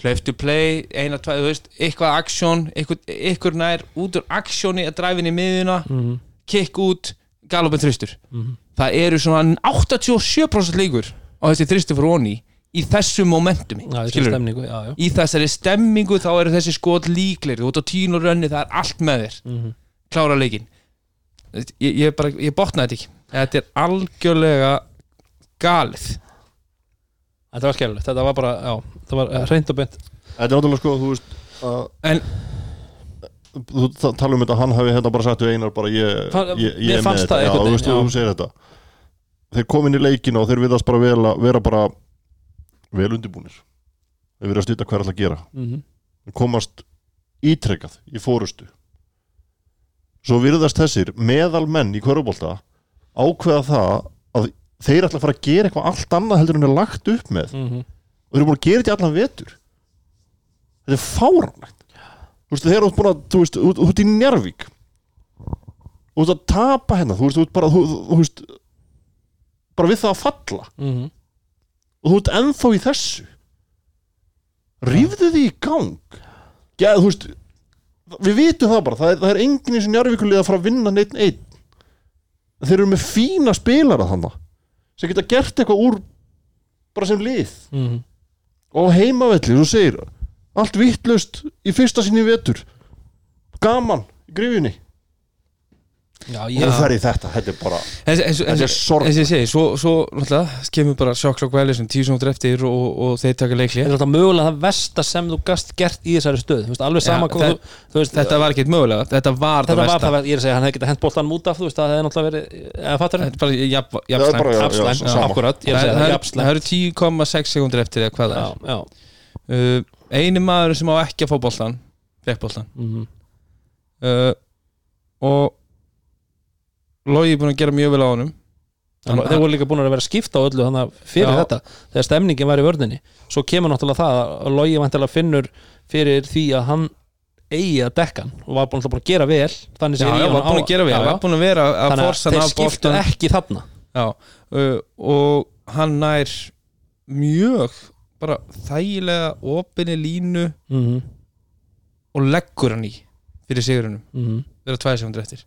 hlöftu play, eina, tvað, þú veist eitthvað aksjón, eitthvað, nær út úr aksjóni að dræfin í miðuna Mhm. kick út, galopin þristur Mhm. Það eru svona 87% líkur á þessi þristur fyrir onni í þessu já. í þessari stemmingu þá eru þessi skot líklegri. Út á tíun og rönni, það er allt með þér. Mhm. klára leikin ég, ég, bara, ég botnaði þetta ekki. Þetta er algjörlega galið. Þetta var skemmilegt, þetta var bara, já það var eh, hreint og beint. Þetta er náttúrulega sko, þú veist að, en Þú ta- tala um þetta, hann hafi hérna bara sagt við einar bara ég, ég, ég er með fannst þetta. Það Já, þú veist, þú segir þetta. Þeir komin í leikinu og þeir viðast bara vel að vera bara vel undirbúnir. Þeir verið að stýta hver alltaf að gera. Mhm. Þeir komast ítrekkað í fórustu Svo virðast þessir meðal menn í hverjubólta ákveða það að þeir ætla að fara að gera eitthvað allt annað heldur en er lagt upp með. Mhm. og þeir eru búin að gera þetta allan vetur. Þetta er fáránlegt þú veist, þeir eru búin að, þú veist, út, út í Njarvík þú veist að tapa hérna þú veist, þú veist bara þú, þú veist, bara við það að falla. Mhm. og þú veist ennþá í þessu. Rífðu því í gang. Ja, þú veist við vitum það bara, það er, það er enginn í þessu Njarvíkulið að fara að vinna neitt einn. Þeir eru með fína spilara þannig sem geta gert eitthvað úr bara sem lið. Mhm. og á heimavelli, þú segir allt vittlust í fyrsta sinni vetur. Gaman í grifinni já, og ég, þú fer í þetta, þetta er bara Þetta er sorg. eins og ég segi, svo, svo náttúrulega kemur bara sjokk sjokk vælisum tíu sem út eftir og, og þeir taka leikli er þetta mögulega það versta sem þú gast gert í þessari stöð, þú veist, alveg sama Já, hvað þe- þú, þú veist, þetta var ekkert mögulega, þetta var þetta það var versta. það, ég er að segja, hann hefði getað hent boltan út af, þú veist, það hefði náttúrulega verið eða fattur þetta er bara jafn, Það er bara, jafn já, Jafnslæmt, já, sama. akkurat, ég er að það, segja það, það, eru- það eru 10,6 sekundur eftir eða hvað það já, já. Er uh, eini maður sem á ekki að fá boltan fekk boltan Mhm. uh, og Logi er búin að gera mjög vel á honum. Þannig að þeir voru líka búin að vera skipta á öllu fyrir Já. þetta, þegar stemningin var í vörninni. Svo kemur náttúrulega það að Logi vantilega finnur fyrir því að hann eigi að dekka hann og var búin að, gera vel þannig já, ég var búin að gera vel, já, búin að vera að þannig að forsa þeir skiptu ekki þarna. Já, uh, og hann nær mjög bara þægilega opinni línu mm -hmm. og leggur hann í fyrir sigurunum, Mm vera tvæði sekundur eftir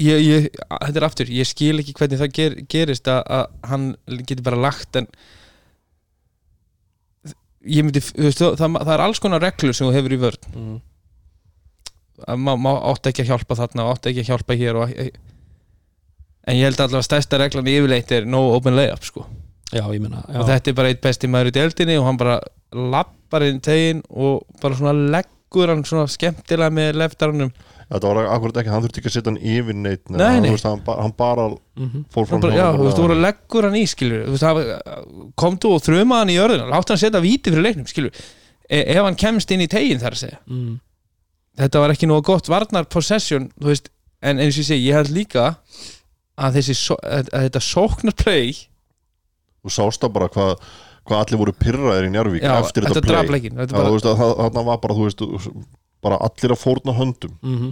ég, ég, þetta er aftur ég skil ekki hvernig það ger, gerist að, að hann getur bara lagt en ég myndi, þú veist, það, það er alls konar reglur sem þú hefur í vörn -hmm. að má, má átt ekki að hjálpa þarna átt ekki að hjálpa hér og, en ég held allavega að stærsta reglan yfirleitt er no open layup sko já, ég meina já. og þetta er bara eitt besti maður í deildinni og hann bara lappar inn tegin og bara svona leggur hann svona skemmtilega með leftarunum þetta var akkurat ekki, hann þurfti ekki að setja hann yfir neitt Nei, hann, nei. þú veist, hann, ba- hann bara mm fór fram bara, hjá já, þú veist, þú bara- voru að leggur hann í skilur þú veist, það- komdu og þruma hann í jörðina látt hann setja víti fyrir leiknum skilur e ef hann kemst inn í tegin þar að segja -hmm. þetta var ekki nógu gott varnar possession þú veist, en eins og ég segi, ég held líka að, þessi, að, að þetta sóknar play þú sást það bara hvað hvað allir voru pyrraðir í Njarvík já, eftir þetta þetta play. Já, bara, veist, að það- þarna var bara, veist, bara allir að fórna höndum. Mm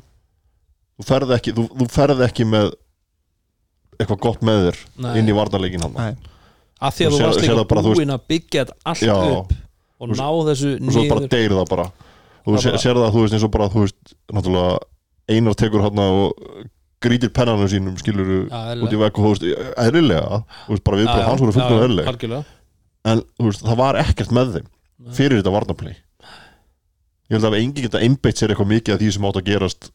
þú ferð ekki, þú, þú ferð ekki með eitthvað gott með þér Nei. inn í varnarleikin hann að því að Þú varst líka það bara, þú veist- búin að byggja allt Já. upp og ná þessu og svo bara niður. deyr það bara. Þú Það sér það, þú veist, eins og bara þú veist, náttúrulega einar tekur hann og grítir pennanum sínum skilur Já, út í vekk og þú veist, eðlilega þú veist, bara viðbröð já, hans voru já, fullkomlega eðlilega algjörlega. En þú veist, það var ekkert með þeim fyrir þetta varnarplay. Ég held að enginn geta einbeitt sér eitthvað mikið af því sem átt að gerast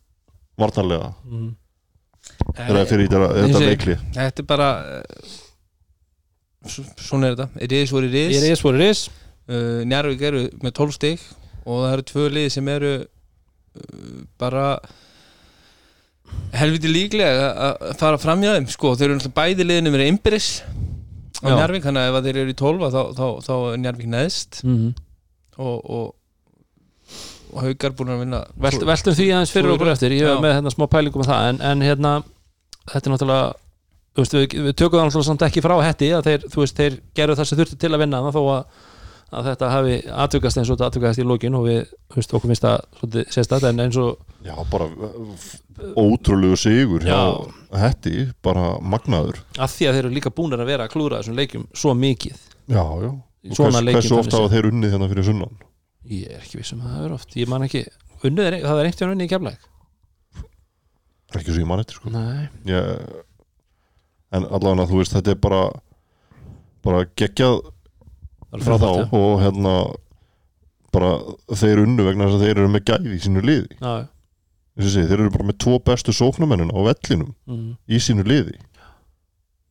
varnarlega mm. þegar fyrir þetta, þetta og- veikli þetta er bara eh, svona er þetta. It is what it It is is what it is. Uh, Njarvík eru með 12 stig og það eru tvö lið sem eru uh, bara helviti líklega að- fara fram hjá þeim sko, þeir eru náttúrulega bæði liðinu verið innbyrðis á Já. Njarvík, þannig að ef þeir eru í 12 þá, þá, þá er Njarvík neðst. Mm og, og, og Haukar búin að vinna Velt, Veltum því aðeins fyrir Svo- okkur eftir. Ég hef með hérna smá pælingum um það en, en hérna, þetta er náttúrulega veist, við, við tökum það náttúrulega samt ekki frá hetti að þeir, veist, þeir gerðu það sem þurfti til að vinna þó að, að þetta hafi atvökast eins og þetta atvökast í lokin og við, þú veist, okkur finnst það svolítið sérstætt en eins og Já, bara uh, ótrúlegu sigur hjá Hetti, bara magnaður. Að því að þeir eru líka búnir að vera að klúra þessum leikjum svo mikið. Já, já. Og Svona hvers, leikinn Hversu ofta þannig hafa þeir unnið hérna fyrir sunnan? Ég er ekki viss um að það er oft. Ég man ekki, unnið er, það er einhvern veginn unnið í kemleik Það er ekki svo ég mann eftir sko. Nei, ég, En allavega þú veist, þetta er bara bara geggjað frábært þá og hérna bara þeir unnu vegna þess að þeir eru með gæði í sínu liði. Þessi, sé, þeir eru bara með tvo bestu sóknamennin á vellinum mm, í sínu liði.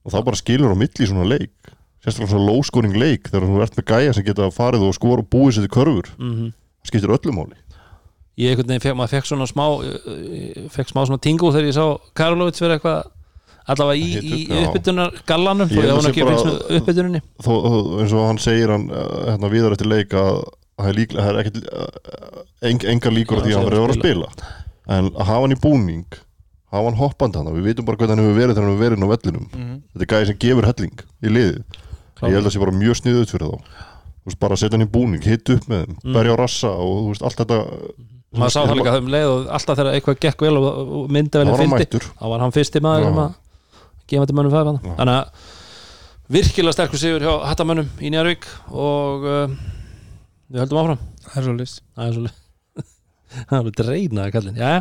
Og það bara skilur á milli svona leik sérstaklega svona low scoring leik þegar þú ert með gæja sem geta farið og skora og búið sér til körfur. Mm það skiptir öllu máli. Ég veginn fekk, maður fekk svona smá uh, fekk smá svona tingu þegar ég sá Karlovits fyrir eitthvað allavega í, í uppbytunar gallanum þó held hún að ekki fylgst með uppbytuninni. þó, þó, eins og hann segir hann uh, hérna viðar eftir leik að það er líklega, það er ekkert uh, eng, enga líkur að því að hann hann verður að sé að spila. En að hafa hann í búning hafa hann hoppandi hann, við vitum bara hvernig hann hefur verið þegar hann hefur verið inn á vellinum. Mhm. þetta er gæði sem gefur helling í liðið. Ég held að það sé bara mjög sniðut fyrir þá. Veist, bara að setja hann í búning, hitt upp með þeim Mm. berja á rassa og veist, allt þetta maður sá það líka um leið og alltaf þegar eitthvað gekk vel og, var hann fylgdi mættur. þá var hann fyrsti maður Já. sem að gefa þetta mönnum fæðan þannig að virkilega sterkur sigur hjá hattamönnum í Njárvík og uh, við höldum áfram. Það er svo list það er svolítið það er alveg dreinaði kallinn. Já,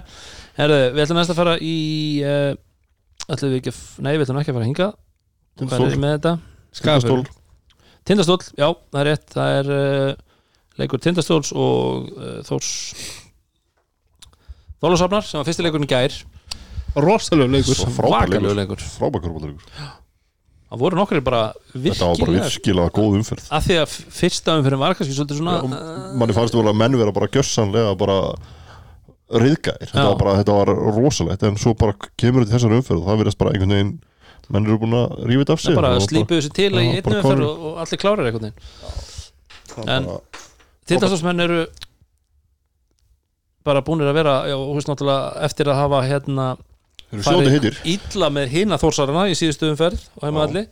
herðu, við ætlum næst að fara í uh, ætlum við ekki að, nei, við ætlum ekki að fara að hinga er? Tindastól. Tindastól, já, það er rétt. Það er uh, leikur Tindastóls og uh, Þórs Þólasafnar sem var fyrsti leikurinn í gær rosalega leikur. Svakalegu leikur. leikur. Frábær körbólleikur það voru nokkri bara þetta var bara virkilega virkilega góð umferð. Að því að fyrsta umfyrir var kannski svolítið svona Já, uh, manni fannst vel að menn vera bara gjössanlega bara riðgæðir þetta Já. var bara, þetta var rosalegt en svo bara kemur þetta þessar umferð og það verðast bara einhvern veginn menn eru búin að rífa þetta af sig bara slípuðu sér til Já, í einu klárir. og, og allir klárir einhvern veginn. En- bara, Tindastólsmenn eru bara búinir að vera já, og húst náttúrulega eftir að hafa hérna heitir. illa með hina þórsarana í síðustu umferð og heimaðalli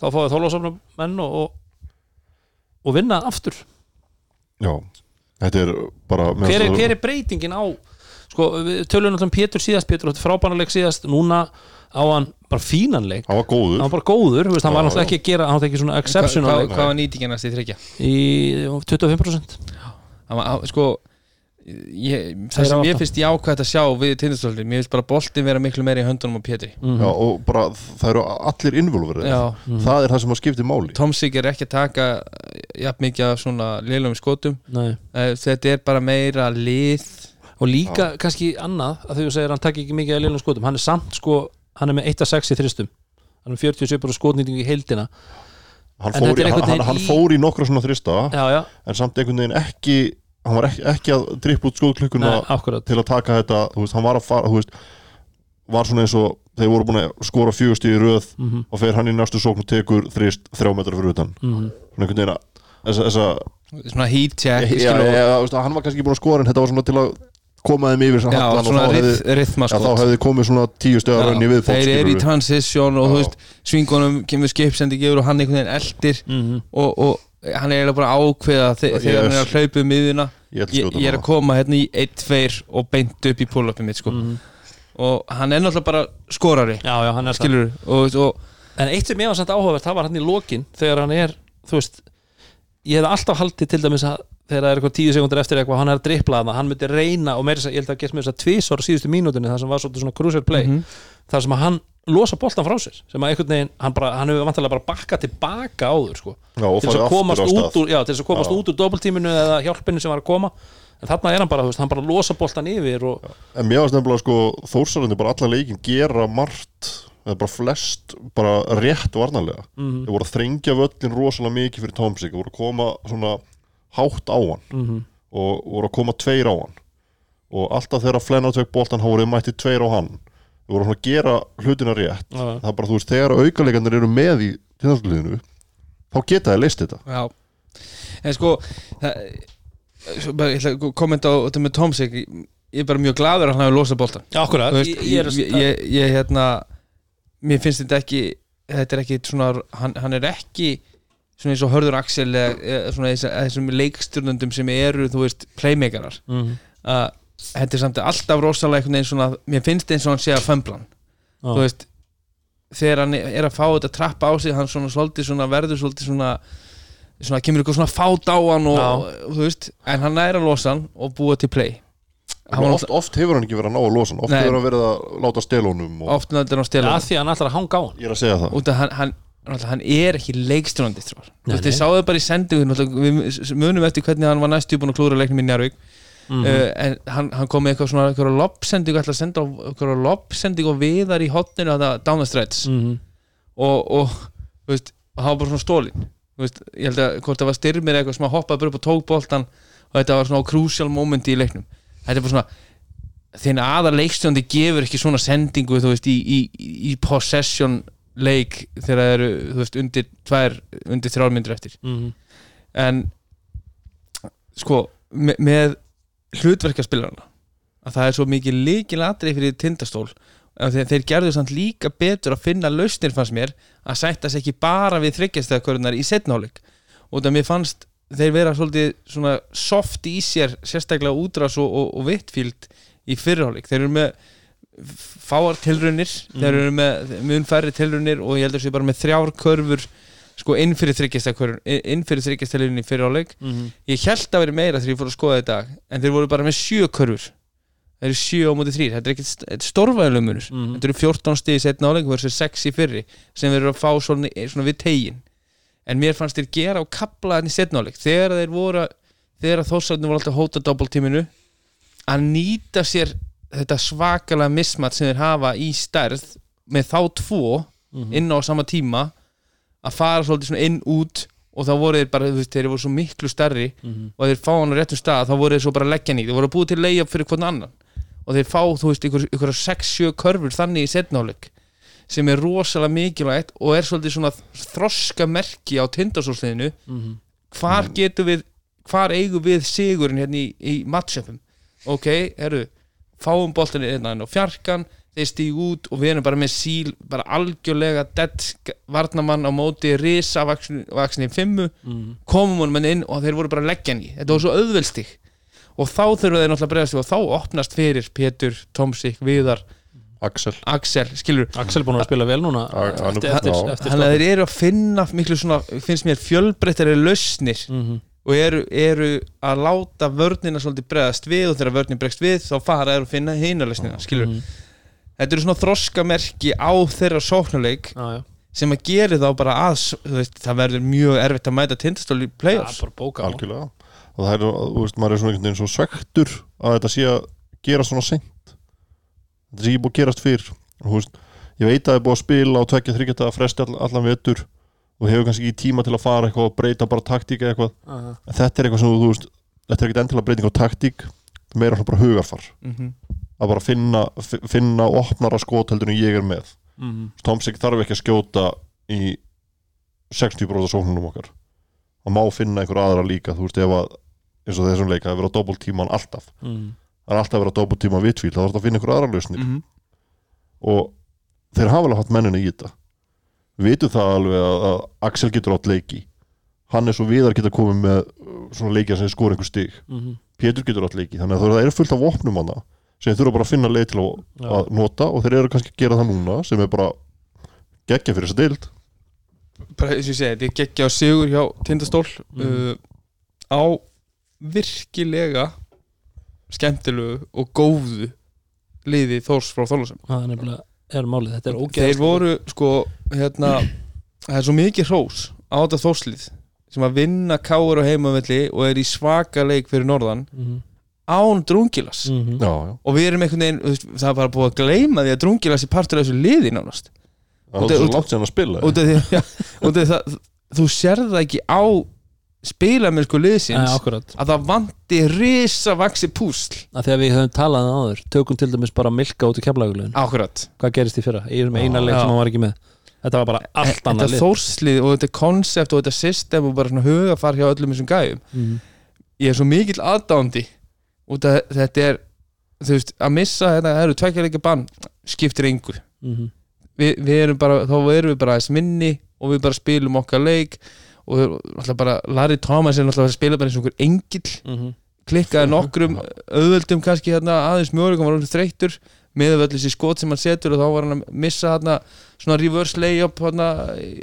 þá fáið þólasafnar menn og, og, og vinna aftur. Já, þetta er bara hver er, hver er breytingin á sko, við tölum náttúrulega um Pétur síðast Pétur átti frábænaleg síðast, núna á hann bara fínanleik, hann var góður. Hann var bara góður þú veist, hann Já, var náttúrulega já. ekki að gera, hann átti ekki svona exceptional hvað, leik. hvað var nýtingarnast í þryggja í 25% Hann var- hann- sko ég, það sem ég finnst jákvæmt að sjá við tindastóldi, mér finnst bara boltin vera miklu meiri í höndunum á Pétri. Mm já, og bara það eru allir involverið Já, það er það sem að skipti máli. Tomsik er ekki að taka jafn mikið af svona liðlum skotum. Nei. Eh, þetta er bara meira lið. Og líka kannski annað að því þú segir hann takk ekki mikið að liðlum skotum hann er samt sko, hann er með 1 að 6 í þristum. Hann er 47% skotnýtingu í heildina. Hann fór, í, hann, hann, í- fór í nokkra svona þrista já, já, en samt einhvern veginn ekki hann var ekki, ekki að drippa út akkurat. til að taka þetta veist, hann var að fara veist, var svona eins og þeir voru búin að skora fjögust í röð mm og fer hann í næstu sókn og tekur þrist þrjá metra fyrir utan. -hmm. svona einhvern veginn að þessa, þessa svona heat check skilur, já, já, veist, hann var kannski ekki búin að skora en þetta var svona til að koma þeim yfir já, svona já, þá hefði komið svona tíu stöðar raun í viðbót þeir eru í transition og svingunum kemur skipsendi gefur og hann einhvern veginn eldir Mm og, og hann er eiginlega bara að ákveða þe Yes. þegar hann er að hlaupa um miðuna ég, ég, ég er að koma hérna í 1-2 og beint upp í pull-upið mitt sko. -hmm. og hann er náttúrulega bara skorari já, já, hann er það skilur og, og en eitt sem ég var samt áhugavert, það var hann í lokin þegar hann er, þú veist ég hefði alltaf haldið til dæmis að þegar það er eitthvað tíu sekundur eftir eitthvað, hann er að drippla það hann myndi reyna og að ég held að gera með þess að tvísvar á síðustu mínútunni, það sem var svolítið svona crucial play Mhm. þar sem að hann losa boltan frá sér sem að einhvern veginn, hann, bara, hann hefur vantilega bara bakkað tilbaka áður sko. Já, til þess að komast út úr, já, til þess að komast Já. út úr doppeltíminu eða hjálpinu sem var að koma. En þarna er hann bara, veist, hann bara losa boltan yfir og, en mér varst nefnilega sko þórsarandi bara alla leikin gera margt eða bara flest bara rétt varnarlega. Mm þeir voru að þrengja völlin rosalega mikið fyrir Tomsik, voru að koma svona hátt á hann -hmm. og voru að koma tveir á hann. Og alltaf þegar Flennar tök voru þið mætti tveir á hann. Þú voru að gera hlutina rétt. Já, já. það er bara, þú veist, þegar aukalegandir eru með í tindastóliðinu þá geta þeir leist þetta. Já. En sko það, svo bara, Ég ætla að kommenta á þetta með Tomsik. Ég er bara mjög gladur að hann hafi losað veist, ég, er ég, ég, ég hérna Mér finnst þetta ekki Þetta er ekki svona Hann, hann er ekki svona eins og Hörður Axel eða, svona þess- þessum leikstjórnundum sem eru, þú veist, playmakarar Mhm. að þetta er samt alltaf rosalega einhvern veginn svona, mér finnst eins og hann sé að fömblan Já. þú veist þegar hann er að fá þetta að trappa á sig hann svona svolítið svona verður svolítið svona svona kemur eitthvað svona fát á hann og, og þú veist, en hann er að losa hann og búa til play. Oft, oft hefur hann ekki verið að ná að losa hann. Oft Nei. hefur hann verið að láta stelunum og oft náttúrulega hann stela að því að hann ætlar að hanga á hann. Ég er að segja það. Út af hann, hann, hann er ekki leikstjónandi þú veist, nei. sáðu bara í sendingu náttúrulega, við munum eftir hvernig hann var næstu búin að klúra leiknum í Njárvík Mhm. uh, en hann, hann kom með eitthvað svona eitthvað lobbsendingu, ætla að senda á eitthvað lobbsendingu og viðar í hotninu þetta down the stretch Mhm. og, og, þú veist, hann var bara svona stólin veist, ég held að hvort það var styrmir eitthvað sem að hoppaði bara upp og tók boltan og þetta var svona crucial moment í leiknum þetta er bara svona þinn aðar leikstjóndi gefur ekki svona sendingu þú veist, í, í, í possession leik þegar það eru þú veist, undir tvær, undir þrjálmyndur eftir. Mhm. en sko, me, með hlutverkaspilarna að það er svo mikið líkil atrið fyrir tindastól að þeir, þeir gerðu samt líka betur að finna lausnir fannst mér að sætta sig ekki bara við þryggjastæðakörðunar í setnáleik og það mér fannst þeir vera svolítið svona soft í sér sérstaklega útrás og, og, og vittfíld í fyrirháleik þeir eru með fáar tilraunir þeir eru með mun færri tilraunir og ég heldur sér bara með þrjár körfur sko inn fyrir þryggjastæðakörðun inn fyrir í fyrirháleik Mhm. ég held að vera meira þegar ég fór að skoða þetta en þeir voru bara með sjö körfur. Það eru sjö á móti þrýr, þetta er ekkert stórvæðilega munur. Mhm. þetta eru 14 stig í setna áleik versus 6 í fyrri sem þeir eru að fá svona, svona við tegin en mér fannst þeir gera á kapla þannig setna áleik þegar þeir voru þegar þósarnir voru alltaf að hóta doppeltíminu að nýta sér þetta svakalega mismat sem þeir hafa í stærð með þá tvo Mhm. inn á sama tíma að fara svolítið inn út og þá voru þeir bara, þú veist, þeir voru svo miklu stærri Mhm. og þeir fá hann á réttum stað þá voru þeir svo bara leggja í, þeir voru búið til leia fyrir hvern annan og þeir fá, þú veist, ykkur, ykkur 6-7 körfur þannig í setnáleik sem er rosalega mikilvægt og er svolítið svona þroska merki á tindasólsliðinu Mhm. hvar getum við hvar eigum við sigurinn hérna í, í matchupum ok, herru fáum boltinni hérna inn á fjarkan þeir stíg út og við erum bara með síl bara algjörlega dead varnamann á móti risa vaksni fimmu. Mhm. komum honum inn og þeir voru bara að leggja hann í. Þetta var svo auðvelstig og þá þurfa þeir náttúrulega að bregðast og þá opnast fyrir Pétur, Tomsik, Viðar Axel. Axel, skilur Axel er búin að spila vel núna. Þannig að þeir eru að finna miklu svona, finnst mér fjölbreyttari lausnir. Mhm. Og eru, eru að láta vörnina svolítið bregðast við og þegar vörnin bregst við þá fara þeir að finna skilur, Mhm. þetta eru svona þroskamerki á þeirra sóknuleik Já, já. sem að gera þá bara að veist, það verður mjög erfitt að mæta tindastóli í play-offs. algjörlega. Og það er, þú veist, maður er svona einhvern veginn svo svektur að þetta sé að gera svona seint. Þetta sé ekki búið að gerast fyrr. Og þú veist, ég veit að það er búið að spila og tvekja þryggjata að fresti all, allan vetur og hefur kannski ekki tíma til að fara eitthvað og breyta bara taktík eða eitthvað. Aha. en þetta er eitthvað sem þú, veist, þetta er ekkert endilega breyting á taktík meira svona bara hugarfar. Mm að bara finna, fi- finna opnara en ég er með. Mhm. Tomsik þarf ekki að skjóta í 60% sóknunum okkar. Og má finna einhver aðra líka þú veist ef að eins og þessum leika að vera doppeltíman alltaf. Mhm. það er alltaf að vera doppeltíma vitvíl þá þarf þetta að finna einhver aðra lausnir. Og þeir hafa alveg hatt mennina í þetta við vitum það alveg að, að Axel getur átt leiki hann er svo viðar geta komið með uh, svona leikja sem skor einhver stig Mhm. Pétur getur átt leiki þannig að það er fullt af vopnum hana sem þeir þurfa bara að finna leið til að, Já. að nota og þeir eru kannski að gera það núna sem er bara geggja fyrir þess að deild bara eins og ég segi, þetta er geggja á sigur hjá tindastól Mhm. uh, á virkilega skemmtilegu og góðu liði Þórs frá Þólasem Það er nefnilega er málið, þetta er ógeð þeir voru sko hérna, það er svo mikið hrós á þetta Þórslið sem að vinna káur á heimavelli og er í svaka leik fyrir norðan Mhm. án drungilas. Mhm. já, já, og við erum einhvern veginn, það er bara búið að gleyma því að drungilas er partur af þessu liði nánast. Það er svo langt sem að spila þú sérð það ekki á spila með sko liðsins akkurat. Að það vanti risa vaksi púsl að Þegar við höfum talað um áður Tökum til dæmis bara milka út í Akkurat. Hvað gerist í fyrra? Ég er með eina leik sem hann var ekki með. Þetta var bara allt Þetta annað lið. þórslið og þetta konsept og þetta system og bara svona hugafar hjá öllum þessum gæjum. Mhm. ég er svo mikill aðdándi og það, þetta er þú veist, að missa þetta, það eru tvekja leikja bann skiptir engu. Mhm. Vi, við erum bara, þá erum við bara aðeins minni og við bara spilum okkar leik og alltaf bara, Larry Thomas er alltaf að spila bara eins og einhver engill. Mhm. klikkaði nokkrum auðvöldum kannski hérna aðeins mjöguleikum var hann þreyttur. Með öll þessi skot sem hann setur og þá var hann að missa hérna svona reverse layup hérna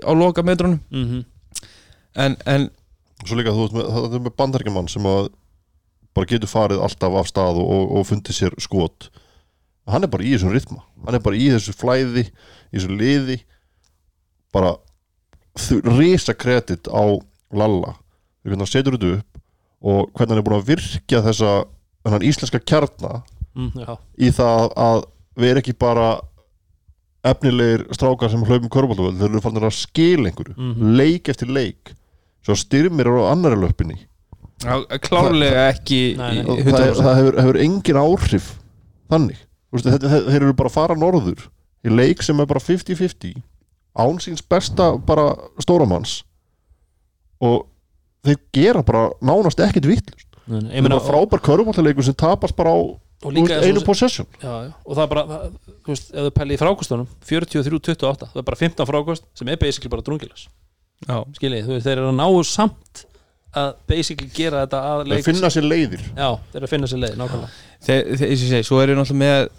á loka metrunum Mhm. en, en Svo líka þú veist með, það er með bandaríkjaman sem að bara getur farið alltaf af stað og, og, og fundið sér skot. Hann er bara í þessum rytma hann er bara í þessu flæði í þessu liði. Bara risa kredit á Lalla hvernig hann setur þetta upp og hvernig hann er búin að virkja þessa þennan íslenska kjarna Mm, í það að við erum ekki bara efnilegir strákar sem hlaupum körbóltavöld, þeir eru fannir að skila einhverju, Mhm. leik eftir leik svo styrmir eru á annari löppinni á- klárlega ekki Nei, nei. og það, 100%. það hefur, hefur engin áhrif þannig þeir eru bara að fara norður í leik sem er bara 50-50 án síns besta bara stóramanns og þeir gera bara nánast ekkit vittlust Nei, nei, það ég er frábær körbóltaleikur sem tapast bara á líka einu og- possession. Já, já, og það er bara, það, þú veist, ef þú pæli í frákostunum 43-28, það er bara 15 frákost sem er basically bara drungilas Já. skiljið, þú veist, þeir eru að ná samt að basically gera þetta að þeir leik finna sér leiðir. Já, þeir eru að finna sér leið, nákvæmlega. Þeir, þeir, eins og ég segi, svo er ég náttúrulega með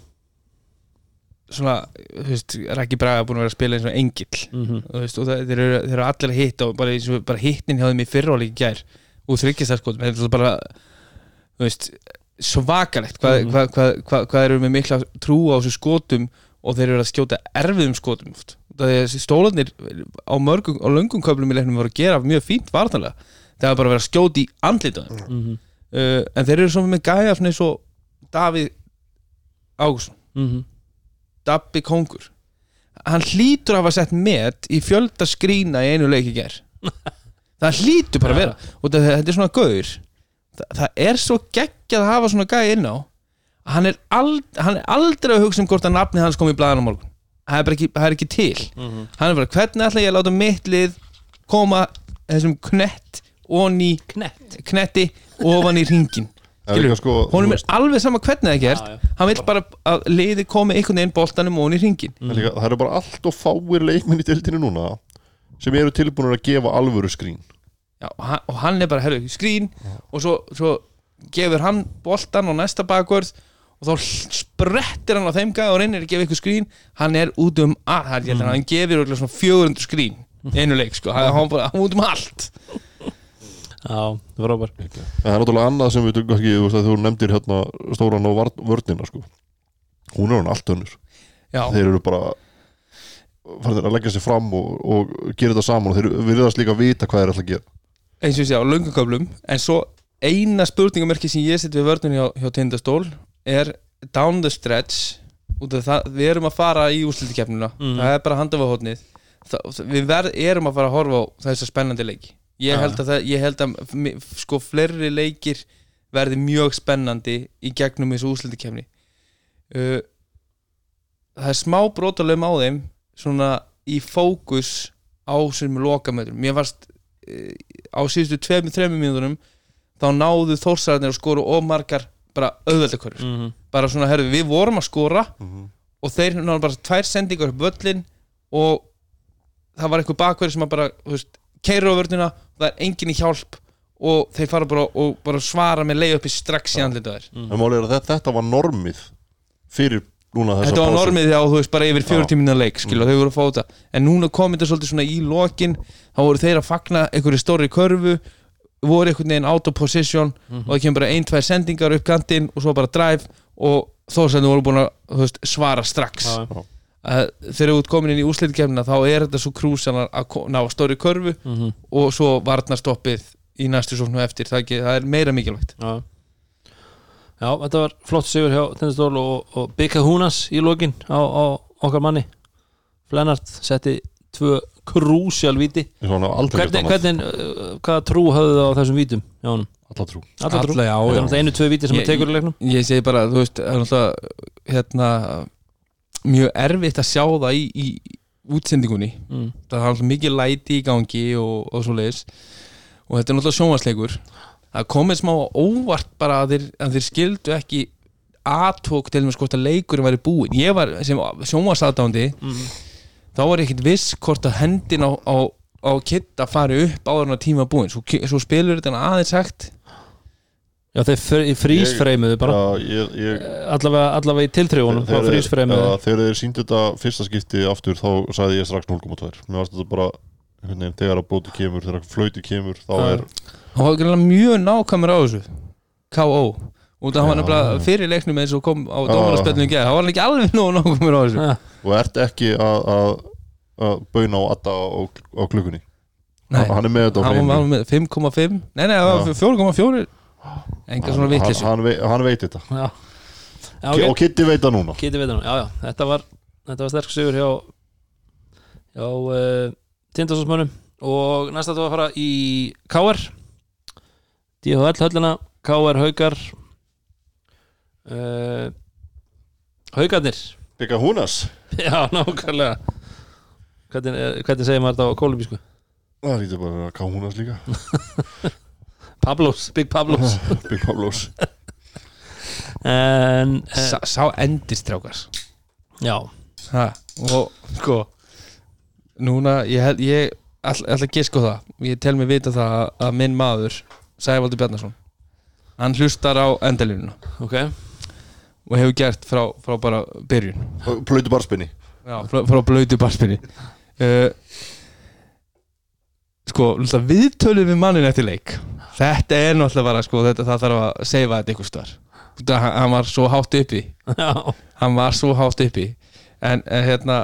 svona, þú veist, Raki Braga búin að vera að spila eins og engill. Mm þú veist, og það, þeir, eru, þeir eru allir að hitta og bara, eins og, bara hittin hjá þeim í fyrráleik í gær og þryggjastæðskotum, þetta er svo bara þú veist, svakalegt hvað, Mhm. hvað, hvað, hvað, hvað eru með mikla trú á þessu skotum og þeir eru að skjóta erfiðum skotum oft. það er stólarnir á mörgum á löngum köflum í leiknum voru að gera mjög fínt vartanlega, það var bara að vera að skjóta í andlita þeim -hmm. uh, en þeir eru svona með gæja svona eins og Davíð Ágússon Mm Dabbi Kongur. Hann hlýtur að hafa sett met í fjölda skrína í einu leiki ger það hlýtur bara að vera. Og þetta er svona gaur. Það, það er svo geggjað að hafa svona gæja inn á. Að hann er, ald, hann er aldrei að hugsa um hvort að nafni hans kom í blæðan á morgun. Það er ekki, það er ekki til. Mhm. hann er bara hvernig ætla ég að láta mitt lið koma þessum knett onni knett? Knetti ofan í ringin Það er líka sko, honum þú er alveg sama hvernig það er gert. Já, já. hann vil bara að liði komi einhvern veginn boltanum og onni í ringin Það er líka- það eru bara allt og fáir leikmenn í dildinu núna sem eru tilbúinir að gefa alvöru skrín. Já, og, hann, og hann er bara, herru, skrín og svo, svo gefur hann boltan og næsta bakvörð og þá sprettir hann á þeim gæði og reynir að gefa ykkur skrín. Hann er út um að, hann, mm. hann gefur svona 400 skrín í einu leik, sko, hann, hann út um allt já, það var ábar En það er náttúrulega annað sem við tökum ekki, þú veist að þú nefndir hérna stóran á vörnina sko. Hún er hann allt önnur. Já, Þeir eru bara farnir að leggja sér fram og, og gera þetta saman. Og þeir virðast líka vita hvað þeir ætla að gera. Eins og ég sé á lönguköflum en svo eina spurningamerki sem ég set við vörnum hjá, hjá Tindastól er down the stretch út af það, við erum að fara í úrslutikefnina Mhm. það er bara hótnið við verð, erum að fara að horfa á þessa spennandi leiki ég held að, það, ég held að sko fleiri leikir verði mjög spennandi í gegnum þessu úrslutikefni uh, það er smá brotalum á þeim svona í fókus á sem lokamötrum mér varst uh, á síðustu tveimur, þreimur mínúturum þá náðu þórsararnir að skora og margar bara auðveldakörur mm -hmm. bara svona, herðu, við vorum að skora Mhm. og þeir náðu bara tvær sendingar upp völlin og það var eitthvað bakverði sem að bara, þú veist, keira á vörnina það er engin í hjálp og þeir fara bara og bara svara með leið uppi strax í andlita þær En málið er að þetta, þetta var normið fyrir núna þessa Þetta var pásu. normið þegar þú veist bara yfir fjóru tíminna leik skilja, þau voru að fá þetta. En núna kom þetta svolítið svona í lokin þá voru þeir að fagna einhverju stóri körfu voru einhvern veginn out of position og það kemur bara ein, tvær sendingar upp kantinn og svo bara drive og þó sem þau voru búin að þú veist, svara strax. Já. Að þegar þú ert komin inn í úrslitkefnina þá er þetta svo krúsan að ná stóri körfu Mhm. og svo varnarstoppið í næstu sóknu eftir það, er ekki, það er meira mikilvægt Já. Já, þetta var flott sigur hjá Tindastól og, og Bika Húnas í lokin á, á okkar manni Flennart setti tvö krúsjál víti Eins og hann hafi aldrei gert hvernig, hvernig uh, hvaða trú hafðu það á þessum vítum já, honum? Alla trú alla trú Alla, já, það er já. náttúrulega einu, tvö víti sem Ég- hann tekur í leiknum ég segi bara, þú veist, það er náttúrulega hérna mjög erfitt að sjá það í, í útsendingunni. Mm. það er mikið læti í gangi og, og svo leiðis og þetta er náttúrulega sjónvarsleikur það komið smá á óvart bara að þeir, að þeir skildu ekki aðtók til með hvort að leikurinn væri búinn. Ég var sem sjónvarsadándi Mm. þá var ég ekkert viss hvort að hendin á, á, á kitta fari upp áður en að tíma búinn. Svo, svo spilur þetta aðeins sagt já þeir frísfreimuðu bara. Já, ég, ég, allavega, allavega í frá þegar- frísfreimuðu já, Þegar þeir síndu þetta fyrsta skipti aftur þá sagði ég strax 0,2 Mér varst þetta bara veginn, þegar að bóti kemur, þegar flöyti kemur þá er, hann var greinlega mjög nákvæmur á þessu K.O. út af hann var nefnilega fyrir leiknum eins og kom á gerð hann var hann ekki alveg nóg nákvæmur á þessu. Og ert ekki að, að, að bauna á adda á, á klukkunni? Nei. hann er með þetta á hann hreinu. var með 5,5 nei nei, það var 4,4 enga svona hann, vitleysu. hann, vei- hann veit þetta. Já, já okay. og Kitty veit það núna. Kitty veit hann já, já, þetta var þetta var sterk sigur hjá hjá uh, Tindastónsmönnum og næsta var að fara í KR DHL höllina KR Haukar uh, Haukarnir. Bygga húnas? Já, nákvæmlega. Hvernig, eh, hvernig segir maður þetta á kólubísku það lítur bara að húnas líka Pablos, Big Pablos. Big Pablos. En, en Sá, sá endistrákars já, ha, og sko núna, ég, held- ég all, ætla að giska á það. Ég tel mig vita það að, að minn maður Sævaldur Bjarnason hann hlustar á endalínuna. Ok. Og hefur gert frá, frá bara byrjun. Plötu barspinni Já, frá, frá blöytu barspinni uh, sko, náttúrulega viðtölum við mannin eftir leik þetta er náttúrulega bara sko, þetta, það þarf að seifa þetta ykkur star hann, hann var svo hátt uppi. Hann var svo hátt uppi. En, en hérna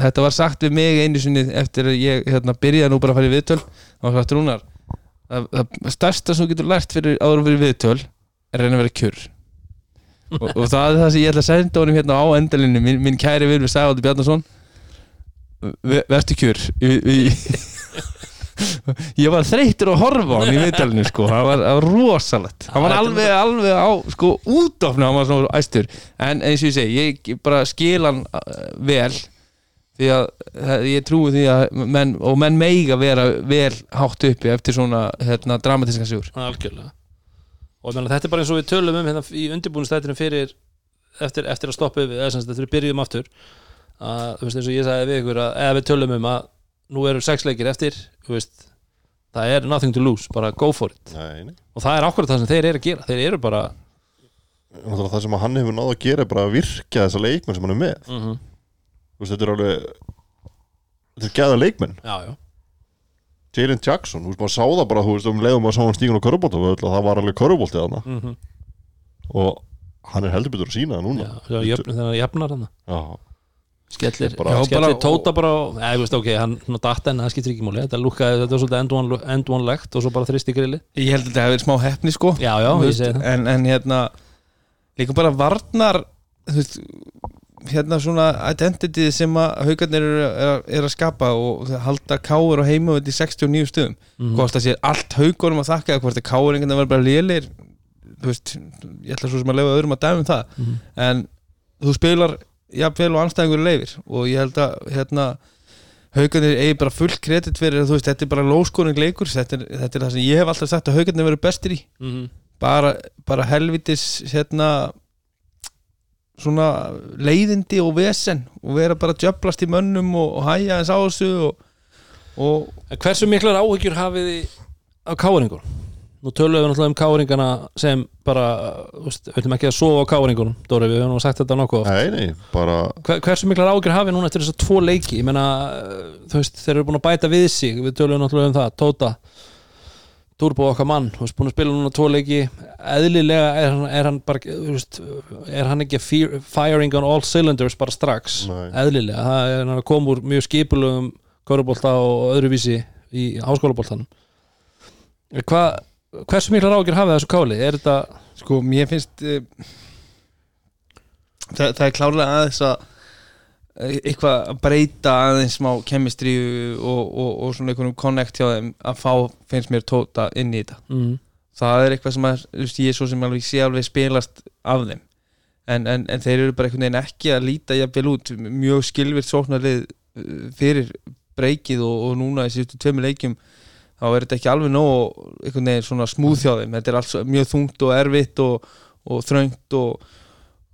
þetta var sagt við mig einu sinni eftir að ég hérna, byrjaði nú bara að fara í viðtöl. Þá var sagt Rúnar það, það stærsta sem þú getur lært fyrir áður fyrir viðtöl er að reyna að vera kjur. Og, og það er það sem ég ætla að senda honum hérna á endalinu minn, minn kæri vil við Sævaldur Bjarnason. Ve- vertu kjur. Í, ég var þreytur að horfa á hann í viðtalinu sko, hann var, það var rosalegt. Hann var þetta alveg, alveg á sko útofna, hann var svona æstur. En eins og ég segi, ég bara skil hann uh, vel því að það- ég trúi því að menn, og menn meiga vera vel hátt uppi eftir svona hérna, dramatíska sigur algjörlega. Og meina, þetta er bara eins og við tölum um hérna í undirbúinstættinu fyrir eftir, eftir að stoppa við, eða sem sagt, eftir við byrjuðum aftur. Að, þú veist, eins og ég sagði við ykkur að eða við tölum um að nú eru sex leikir eftir, veist það er nothing to lose, bara go for it. Nei, nei. Og það er ákvörð það sem þeir eru að gera þeir eru bara Náttúrulega það sem hann hefur náð að gera er bara að virka þessa leikmenn sem hann er með. Mm -hmm. Veist, þetta er alveg Þetta er gæða leikmenn. Jalen Jackson, þú veist, maður sá það bara Þú veist, um leiðum að sá hann stígun á körubólta Það var alveg körubóltið þarna. Mm -hmm. Og hann er heldur betur að sína það núna. Já, jöfn, þannig að jafnar hann Já, skellir, Bara- bara, skellir Já, bara- tóta bara og, eða, þú veist, ok, hann datt en það skiptir ekki máli. Þetta lúkaði, þetta var svolítið end-one-legt og svo bara þrist í grilli ég held að þetta hefur verið smá hefni sko. Já, já, Þú ég veist, segi það. en, en hérna líka bara varnar veist, hérna svona identity sem að haugarnir eru er, er að skapa og halda káur á heima í 69 stöðum. Mhm. hvort það sé allt haugurum að þakka hvort að káur einhvern veginn verður bara lélir þú veist, ég ætla svo sem að lefa öðrum að dæmi um það. Mhm. en þú spilar jafnvel og anstæðingur leifir og ég held að hérna haugarnir eigi bara full kredit fyrir að þú veist, þetta er bara lóskoring leikur þetta er, þetta er það sem ég hef alltaf sagt að haugarnir verður bestir í Mhm. bara, bara helvitis hérna svona leiðindi og vesen og vera bara að djöflast í mönnum og, og hæja eins á þessu og, og hversu miklar áhyggjur hafið þið af káringur? Nú tölum við náttúrulega um káringana sem bara, veist, við ætlum ekki að sofa á káringunum, Dóri, við höfum nú sagt þetta nokkuð nei, nei, bara Hver, hversu miklar áhyggjur hafið núna eftir þess að tvo leiki? Ég meina, uh, þú veist, þeir eru búin að bæta við sig, við tölum náttúrulega um það, Tóta, Turbo okkar mann, þú veist, búin að spila núna tvo leiki, eðlilega er hann, er hann bara, þú veist, er hann ekki fear, firing on all cylinders bara strax, Nei. eðlilega, það er hann að koma úr mjög skipulögum körubólta og öðruvísi í háskólabóltanum. Hvað, hversu miklar áhyggjur hafið þessu káli? Er þetta, sko mér finnst uh, það, það er klárlega aðeins að eitthvað að breyta aðeins smá kemistri og, og, og svona einhvern connect hjá þeim að fá, finnst mér tóta inn í þetta mm. það er eitthvað sem að, þú veist, ég er svo sem alveg sé alveg spilast af þeim en, en, en þeir eru bara einhvern veginn ekki að líta jafnvel út, mjög skilvirt sóknarlið uh, fyrir breykið og, og núna í síðustu tveimur leikjum þá er þetta ekki alveg nóg einhvern veginn svona smúð hjá þeim. Þetta er alls mjög þungt og erfitt og, og þröngt og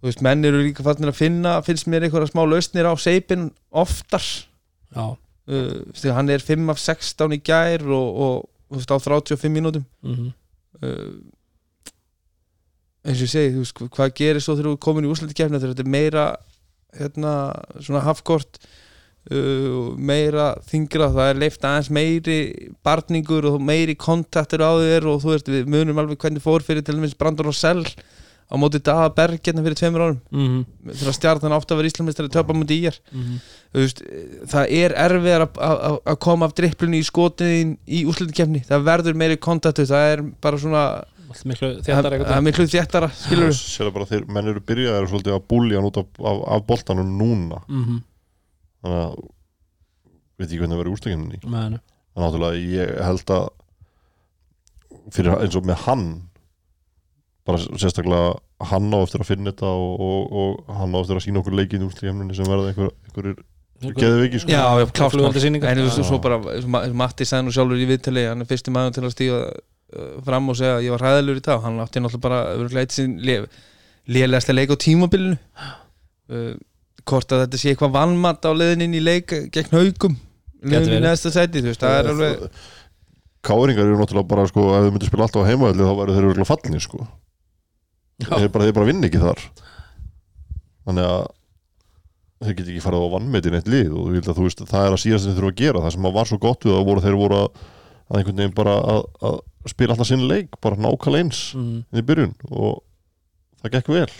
þú veist, menn eru líka fannir að finna finnst mér einhverja smá lausnir á seipin oftar. Uh, þegar hann er 5 af 16 í gær og, og þú veist, á 35 mínútum. Mm uh, eins og ég segi, þú veist, hvað gerir svo þegar þú komin í úrslættikefna þegar þetta er meira hérna, svona hafkort uh, meira þingra, það er leift aðeins meiri barningur og meiri kontaktur á þér og þú veist, við munum alveg hvernig fór fyrir til dæmis Brandon Rossell á móti Daða Berg hérna fyrir tveimur árum. Mm þegar stjarnan átti að vera Íslandmestari töpa múti í er -hmm. Þú veist, það er erfiðar að- að að koma af dripplunni í skotin í úrslættikefni, það verður meiri kontaktur, það er bara svona miklu er þéttara skilur Sér það bara þeir, menn eru byrjaðir svolítið að búlja hann út af, af, af boltanum núna. Mm -hmm. Þannig að veit ekki hvernig það verið úrstökinni Meni. en náttúrulega ég held að fyrir eins og með hann bara sérstaklega hann á eftir að finna þetta og, og, og hann á eftir að sína okkur leikinn úrstökinni sem verða einhver, einhverjir geðveiki sko. já. Flugeldasýningar. en þú veist, svo bara eins og Ma- Matti sagði nú sjálfur í viðtali hann er fyrsti maður til að stíga uh, fram og segja að ég var hræðilegur í dag hann átti náttúrulega bara örugglega eitt sinn lélegasta leik á tímabilinu uh, hvort að þetta sé eitthvað vannmatt á leiðin inn í leik gegn haugum leiðin í neðsta sæti, þú veist, það er alveg Káringar eru náttúrulega bara sko, ef þau myndir spila alltaf á heimaðalli þá væru þeir eru fallni sko. þeir bara, þeir bara vinn ekki þar. Þannig að þeir geti ekki farið á vannmetin eitt lið og að þú veist það er að síðast sem þeir þurfa að gera. Það sem að var svo gott við það voru þeir voru að, að einhvern veginn bara að, að spila alltaf sinn leik bara nákvæmlega eins mm. í byrjun og það gekk vel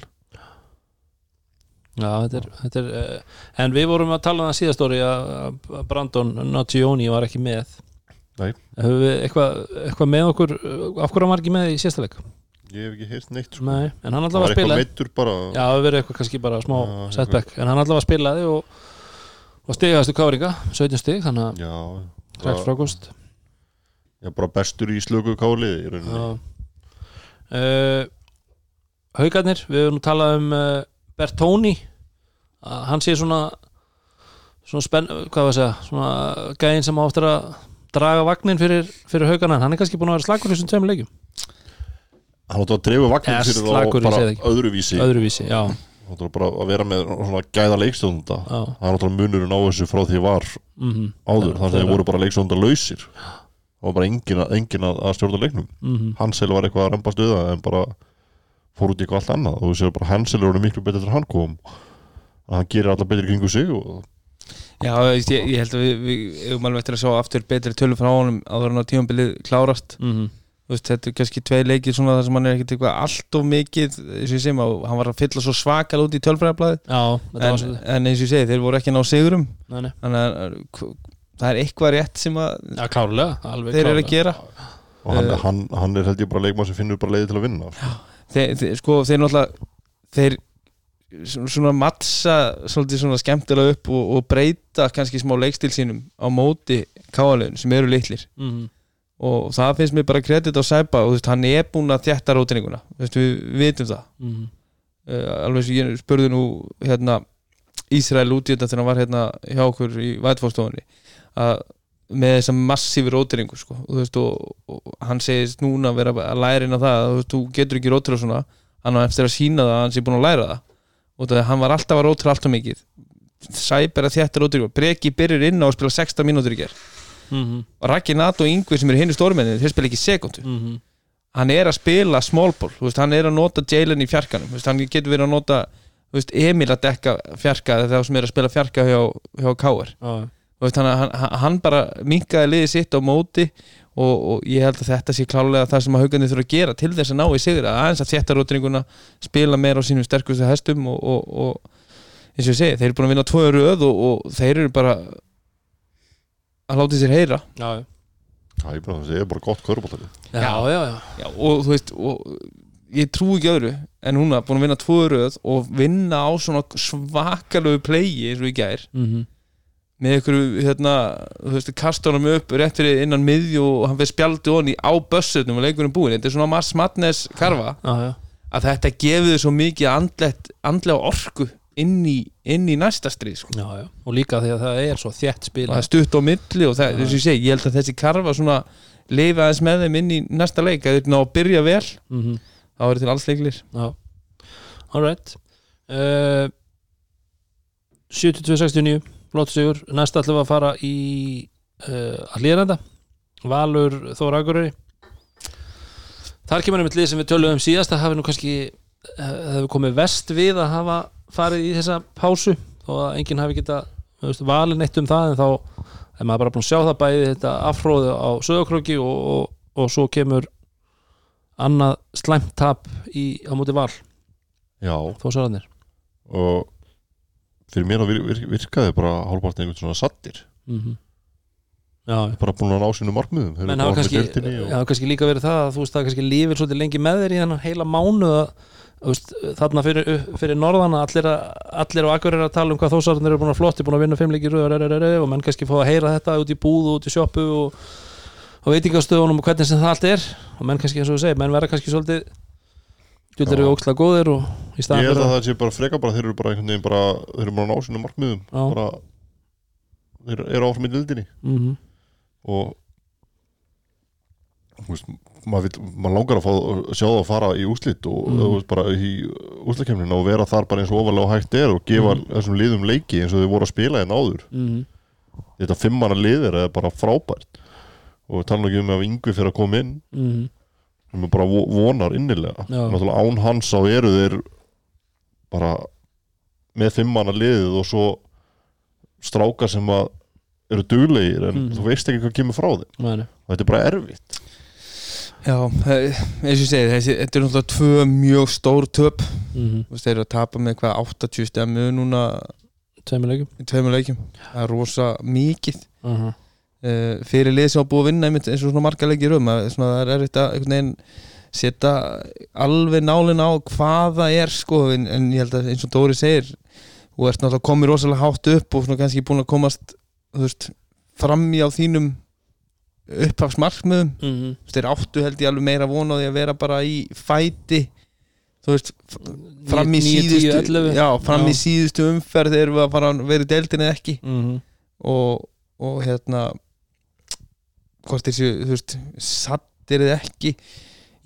Já, þetta er, þetta er uh, En við vorum að tala um það síðast ári að að Brandon Nocioni var ekki með. Nei. Höfum við eitthvað, eitthvað með okkur uh, Af hverju var ekki með í síðasta leik? ég hef ekki heyrt neitt sko. Nei, en hann það allavega var eitthvað meittur bara. Já, það hefur verið eitthvað kannski bara smá Já, setback. En hann allavega spilaði og, og stigaðastu káringa 17 stig, þannig að bara, frákost já, bara bestur í slöku kálið í rauninni. Uh, Haukarnir, við höfum nú talað um uh, Bertóni að hann sé svona svona spenn, hvað var að segja svona gæðin sem á eftir að draga vagnin fyrir, fyrir haugarna hann er kannski búin að vera slagur í þessum tveimur leikjum. Hann átti að dreifu vagnir Eða fyrir þá bara það öðruvísi. Öðruvísi, já, hann átti bara að vera með svona gæða já. Það er náttúrulega munurinn á þessu frá því var mm áður, Já, þannig að þeir voru bara leikstjónda lausir. Það var bara engin, að- engin að, að stjórna leiknum. -hmm. Hansel var eitthvað að rembast við það en bara fór út í eitthvað allt annað og þú séu bara Hansel er miklu betur þegar hann kom. Að hann gerir alla betur kringu sig og Já, ég, ég held að við, við eigum alveg eftir að sjá aftur betri tölur frá honum áður en á tímabilið klárast. Mm Þú veist, þetta er kannski tvei leikir svona þar sem hann er ekkert eitthvað allt of mikið eins og ég sem að hann var að fylla svo svakal út í tölfræðablaði já, þetta en, var svo en eins og ég segi, þeir voru ekki að ná sigurum. Nei, nei. þannig að það er eitthvað rétt sem að já, klárlega, alveg þeir eru að gera. Og hann, Eh. hann, hann er held ég bara leikmann sem finnur bara leiði til að vinna. Sko. Þeir, þeir, sko, þeir náttúrulega þeir svona mattsa svolítið svona skemmtilega upp og, og breyta kannski smá leikstil sínum á móti káalöðun sem eru litlir Mhm. og það finnst mér bara kredit á Sæpa og þú veist, hann er búinn að þjætta rótinninguna við, vitum það Mhm. uh, alveg sem ég spurði nú hérna Ísrael út í þetta þegar hann var hérna hjá okkur í vætfórstofunni að með þessa massífi rótiringu sko, og, veist, og, og hann segist núna vera að læra inn á það að þú, getur ekki rótira svona hann á eftir að sína það að hann sé búinn að læra það. Og það hann var alltaf að rótira alltaf mikið. Sæper að þjætta rótiringu Breki byrjur inn á að spila 16 mínútur í ger Mhm. og Raki Nato og Yngvi sem eru hinn í stórmenni þeir spila ekki sekundu Mhm. hann er að spila veist, hann er að nota Jalen í fjarkanum. Veist, hann getur verið að nota veist, Emil að dekka fjarka þegar sem er að spila fjarka hjá, hjá Já, veist, hann, hann, bara minkaði liðið sitt á móti og, og ég held að þetta sé klálega það sem að haugandi þurfa að gera til þess að ná í sigur að aðeins að þétta rótringuna spila meira á sínum sterkustu hestum og, og, og eins og ég segi, þeir eru búin að vinna tvo röð og, og þeir eru bara að láta sér heyra. Já, já, það er bara, það er bara gott körbóltali já, já, já. Já, og þú veist og ég trú ekki öðru en núna búin að vinna tvo í röð og vinna á svona svakalögu pleigi eins og í gær. Mhm. Með einhverju hérna, þú veist, kastar honum upp rétt fyrir innan miðju og hann fyrir spjaldi honni á bössutnum og leikurinn búinn. Þetta er svona Mars Madness karfa. Já, já, að þetta gefið svo mikið andlet, andlega orku inn í, inn í næsta stríð sko. já, já. Og líka því að það er svo þétt spil. Og það er stutt á milli og það, þess að ég segi, ég held að þessi karfa svona lifa aðeins með þeim inn í næsta leik. Að þeir ná að byrja vel Mhm. þá er til alls leiklir. Já, alright uh, 72-69 flott sigur, næst ætlum við að fara í uh, hlýra þetta Valur Þór Akureyri. Þar kemur einmitt lið sem við töluðum síðast að hafi nú kannski það hefur komið vest við að hafa farið í þessa pásu þó að enginn hafi geta veist, valin eitt um það en þá er maður bara búin að sjá það bæði þetta afhróðu á sögokróki og, og, og svo kemur annað slæmt tap í, á móti val. Já, þó sarðanir og fyrir mér að vir, vir, virkaði bara hálfpartin einhvern svona sattir. Mm já, bara búin að ná sínu markmiðum. Menn hafa kannski, og- kannski líka verið það að þú veist það kannski lífir svolítið lengi með þér í þennan heila mánu að, veist, þarna fyrir, fyrir norðana allir, að, allir á akkur er að tala um hvað þósarnir eru búin að flotti, búin að vinna fimmleikir og menn kannski fá að heyra þetta út í búð út í sjoppu og, og veitingastöðunum og hvernig sem það allt er. Og menn kannski eins og þú segir, menn verða kannski svolítið Já. eru ókslega góðir og í Ég staðan held fyrir að það sé bara freka bara þeir eru bara einhvern veginn bara þeir eru bara að ná sínu markmiðum bara þeir eru áfram í dildinni mm og þú veist, maður, maður langar að, fá, að sjá það að fara í úslit og Mm. veist, bara í úslitkemnina og vera þar bara eins og ofalega hægt er og gefa Mm. þessum liðum leiki eins og þeir voru að spila en áður -hmm. þetta fimmana liðir er bara frábært og tala um að yngvi fyrir að koma inn Mm sem er bara vo- vonar innilega Já. náttúrulega án hans á eru þeir bara með fimmana liðið og svo strákar sem að eru duglegir en Mm. þú veist ekki hvað kemur frá þeim -hmm. og þetta er bara erfitt Já, eins og ég segi þessi, þetta er náttúrulega tvö mjög stór töp Mm Þú veist, þeir eru að tapa með hvað 80 stemmu núna tveimur leikjum það er rosa mikið uh -huh. Uh, fyrir lið sem á búið að vinna einmitt eins og svona marga leikir um að það er erfitt að einhvern veginn setja alveg nálinn á hvað það er sko en, en ég held að eins og Dóri segir þú ert náttúrulega komið rosalega hátt upp og svona kannski búin að komast veist, fram í á þínum upphafsmarkmiðum Mm -hmm. Þeir áttu held ég alveg meira von á því að vera bara í fæti þú veist fram í síðustu 11 já, fram í síðustu umferð þegar við að fara að vera í deildinni eða ekki mm -hmm. og, og hérna hvort þeir séu, þú veist sattir eða ekki.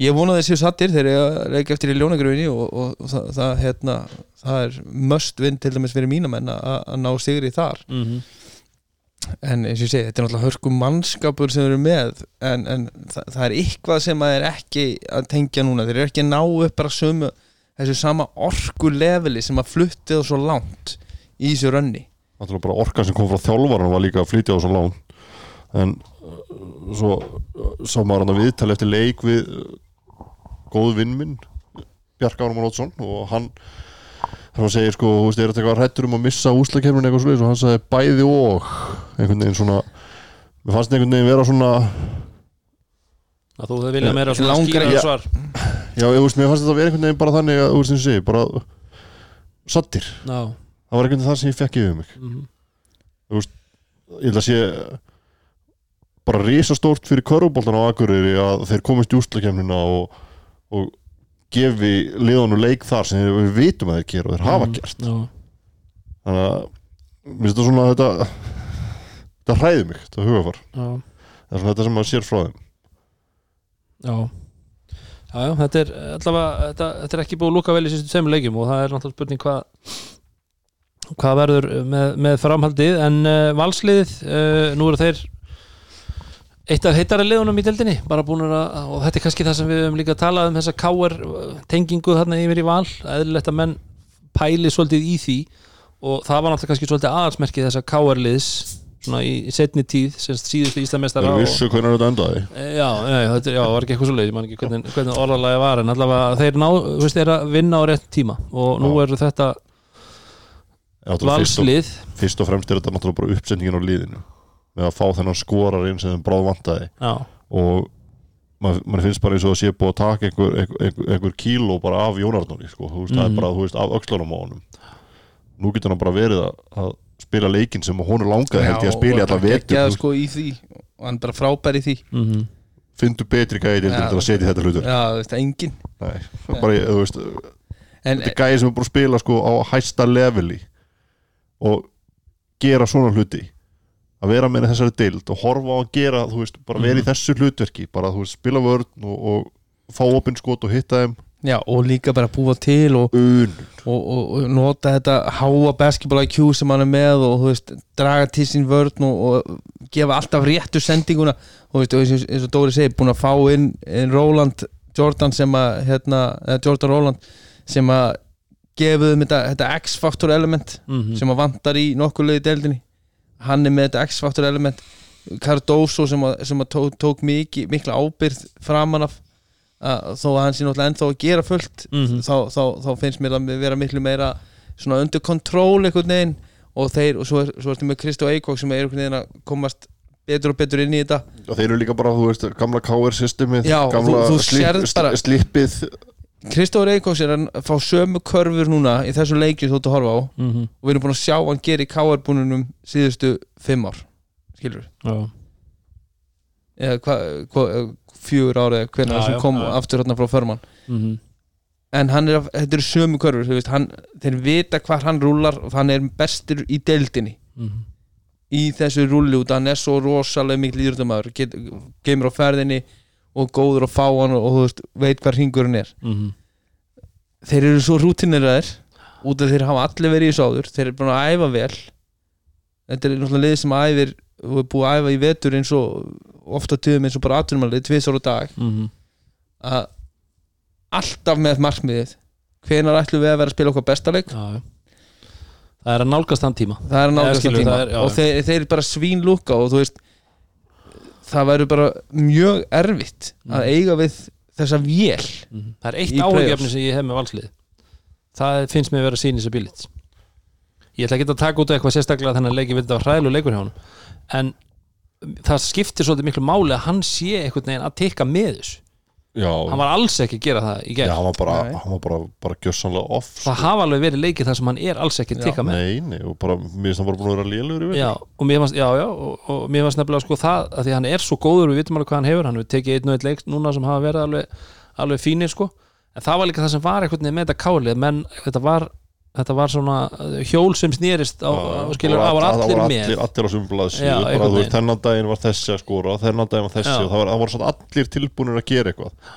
Ég vona að þeir séu sattir eru að leika eftir í ljónagröfinni og, og, og það, það, hérna, það er must vinn til dæmis fyrir mínamenn að að ná sigri þar. Mm -hmm. en eins og ég segi, þetta er náttúrulega hörku mannskapur sem eru með en, en það, það er eitthvað sem að er ekki að tengja núna, þeir eru ekki að ná upp bara sömu, þessu sama orku leveli sem að flutti það svo langt í þessu rönni. Náttúrulega bara orkan sem kom frá þjálfaran var líka að flytja á svo lán en svo sá maður hann að viðtali eftir leik við uh, góðu vinn minn Bjarka Ármann Ótsson og hann hann segir sko, þú veist, er þetta eitthvað hrættur um að missa úslakefnin eitthvað svoleiðis? Og hann sagði bæði og einhvern veginn svona mér fannst einhvern veginn vera svona að þú hefði viljað meira svona skýra Já. svar. Já, ég veist, mér fannst þetta vera einhvern veginn bara þannig að, þú veist, ég segi, bara sattir, Já. Það var einhvern veginn það sem ég fekk yfir mig. Mm -hmm. ég held að sé bara risastórt fyrir körfuboltan á Akureyri að þeir komist í úslakefnina og, og gefi liðanu leik þar sem við vitum að þeir gera og þeir hafa gert. Já, þannig að mér finnst þetta svona þetta þetta hræði mig, þetta hugafar. Það er svona þetta sem maður sér frá þeim. Já. Já, já, þetta er allavega þetta, þetta er ekki búið að lúka vel í sístu tveimur leikjum og það er náttúrulega spurning hvað hvað verður með, með framhaldið. En uh, valsliðið, uh, nú eru þeir eitt af heitari liðunum í deildinni, bara búin að og þetta er kannski það sem við höfum líka talað um þessa káar tengingu þarna yfir í val. Eðlilegt að menn pæli svolítið í því og það var náttúrulega kannski svolítið aðalsmerkið þessa káar liðs svona í, í setni tíð, semst síðustu íslamestara eru vissu hvernig þetta endaði. Já, nei, þetta, já, það var ekki eitthvað svo leið ég man ekki hvernig, hvernig orðalagi var en allavega þeir ná, veist, þeir að vinna á rétt tíma og nú Já. eru þetta er fyrst, og, valslið. fyrst og fremst er þetta náttúrulega bara uppsendingin á liðinu með að fá þennan skorar inn sem þeim bráð vantaði. Já, og maður mað finnst bara eins og að sé búið að taka einhver, einhver, einhver, kíló bara af Jónarnóni sko, þú veist, það Mhm. er bara, þú veist, af öxlunum á honum. Nú getur hann bara verið að, að spila leikinn sem honum langaði held ég að spila í alla vetur, geggjaður, þú veist, sko í því. Og hann er bara frábær í því. Mm fyndu betri gæði til að setja í þetta hlutur. Já, þú veist, engin Nei, bara, þú veist, en, þetta er gæði sem er búin að spila sko á hæsta leveli og gera svona hluti að vera með þessari deild og horfa á að gera, þú veist, bara vera í þessu hlutverki bara, þú veist, spila vörn og, og fá opinn skot og hitta þeim. Já, og líka bara búa til og, og, og, og nota þetta háa basketball IQ sem hann er með og þú veist, draga til sín vörn og, og gefa alltaf réttu sendinguna. Og þú veist, og eins og- eins og Dóri segir, búin að fá inn, inn Roland Jordan sem að hérna, eða Jordan Roland sem að gefa þeim þetta, þetta X-faktor element -hmm. sem að vantar í nokkuð leiði deildinni hann er með þetta X-faktor element Cardoso sem að, sem að tók, tók mikið, mikla ábyrð framan af að, þó að hann sé náttúrulega ennþá að gera fullt Mhm. þá, þá, þá finnst mér að vera miklu meira svona undir kontról einhvern veginn og þeir, og svo, er, svo ertu með Kristó Eikvok sem er einhvern veginn að komast betur og betur inn í þetta og þeir eru líka bara, þú veist, gamla KR systemið, Já, gamla þú- þú sérð bara- slippið Kristó Eikvok er að fá sömu körfur núna í þessu leikju þú ert að horfa á Mm -hmm. og við erum búin að sjá hann gera í KR-búnunum síðustu fimm ár skilur já. eða hva, hva, fjögur eða hvernig Já, sem kom já. aftur hérna frá förmann Mm -hmm. en hann er, þetta eru sömu körfur veist, hann, þeir vita hvar hann rúlar og hann er bestur í deildinni Mhm. í þessu rúli út hann er svo rosalega mikil íðrundamæður gemur á ferðinni og góður að fá hann og, og veist, veit hvar hringurinn er. Mhm. þeir eru svo rútineraðir út af þeir hafa allir verið í þessu áður þeir eru búin að æfa vel. Þetta er náttúrulega liðið sem æfir og er búið að æfa í vetur eins og ofta tíðum eins og bara atvinnumælið tvisar á dag. Mhm. að alltaf með markmiðið. Hvenar ætlum við að vera að spila okkar besta leik? Já, já. það er að nálgast þann tíma. Það er Já, náttúrulega skilur, tíma. já, og þeir, þeir bara svínlúka og þú veist það væri bara mjög erfitt að Mm. eiga við þessa vél Mhm. það er eitt playoffs. sem ég hef með valslið það finnst mér að vera sínis ability ég ætla ekki að taka út eitthvað sérstaklega þennan leiki við þetta var hræðlu leikur hjá hann en það skiptir svolítið miklu máli að hann sé einhvern veginn að tekka með þessu já, hann var alls ekki að gera það í já, gerð hann var bara, Nei. hann var bara, bara gjössanlega off það hafa alveg verið leikið þar sem hann er alls ekki að Já. tekka með. Nei, nei, og bara, mér finnst hann bara búin að vera lélugur í já, vetur og mér fannst, já, já, og, og mér fannst nefnilega sko það að því hann er svo góður við vitum alveg hvað hann hefur, hann hefur tekið einn og einn leik núna sem hafa verið alveg, alveg fínir sko. En það var líka það sem var veginn með þetta kálið menn, þetta var þetta var svona uh, hjól sem snýrist á, á skilur, það var allir með. allir, allir á síðu bara, þú veist, þennan daginn var þessi að skora þennan daginn var þessi Já. og það var, það var allir tilbúinir að gera eitthvað.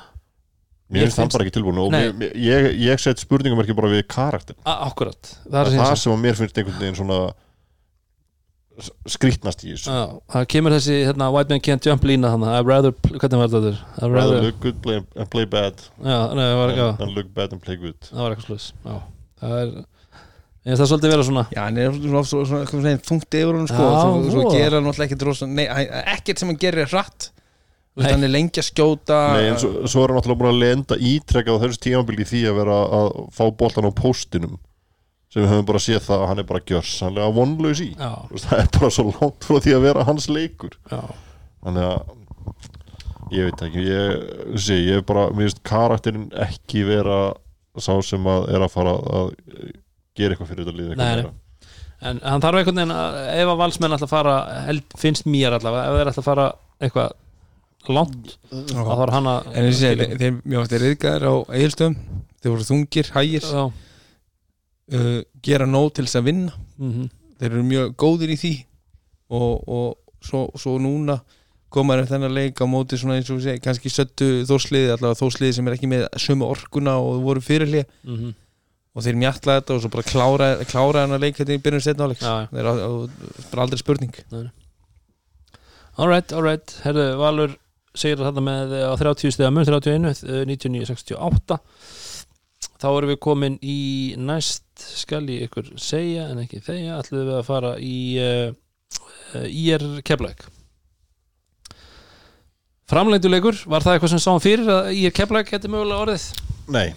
Mér finnst finnst- bara ekki tilbúin og mér, mér, ég, ég set spurningamerki bara við karakter það það er það það sem að mér finnst einhvern veginn svona s- skrýtnast í þessu. Það kemur þessi hérna, white man can't jump lína I'd rather, hvernig var þetta? I'd rather look good play, and play bad já, nei, það var, já, than look bad and play good. það var eitthvað sluðis já, það er finnst það svolítið vera svona já, hann er svona, svona, svona, svona, svona þungt yfir hann sko, Já, svo, svo gera hann náttúrulega ekkert rosa, nei, hann- ekkert sem hann gerir er hratt. Þú veist, Nei. hann er lengi að skjóta. Nei, en svo, svo er hann alltaf búin að lenda ítrekkað á þessu tímabili í því að vera að fá boltan á póstinum sem við höfum bara séð það að hann er bara gjörsanlega vonlaus í. Já, Þú veist, það er bara svo langt frá því að vera hans leikur. Já, þannig að ég veit ekki ég, sé, ég er bara, mér finnst karakterinn ekki vera sá sem að er að fara að gera eitthvað fyrir þetta lið eitthvað Nei, meira. en hann þarf einhvern veginn að ef að valsmenn að fara held, finnst mér allavega, ef þeir að fara eitthvað langt þá þarf hann að en þessi segi, þeir, mjög átti reyðgæðir á eigilstöðum þeir voru þungir, hægir já, uh, gera nóg til þess að vinna. Mhm, þeir eru mjög góðir í því og, og svo, svo núna komaður þennan leik á móti svona eins og segi, kannski söttu þórsliði allavega þórsliði sem er ekki með sömu orkuna og voru fyrirlið mhm, og þeir mjatla þetta og svo bara klára, klára hennar leik hérna í byrjun setna áleiks eru á- á- bara aldrei spurning. Alright, alright herðu, Valur segir þetta með eh, á 30 stiga mun 31, eh, 99-68 þá erum við komin í næst skal ég ykkur segja en ekki þegja, ætlum við að fara í uh, uh, IR Keflæk framleinduleikur, var það eitthvað sem sáum fyrir að IR Keflæk geti mögulega orðið? Nei,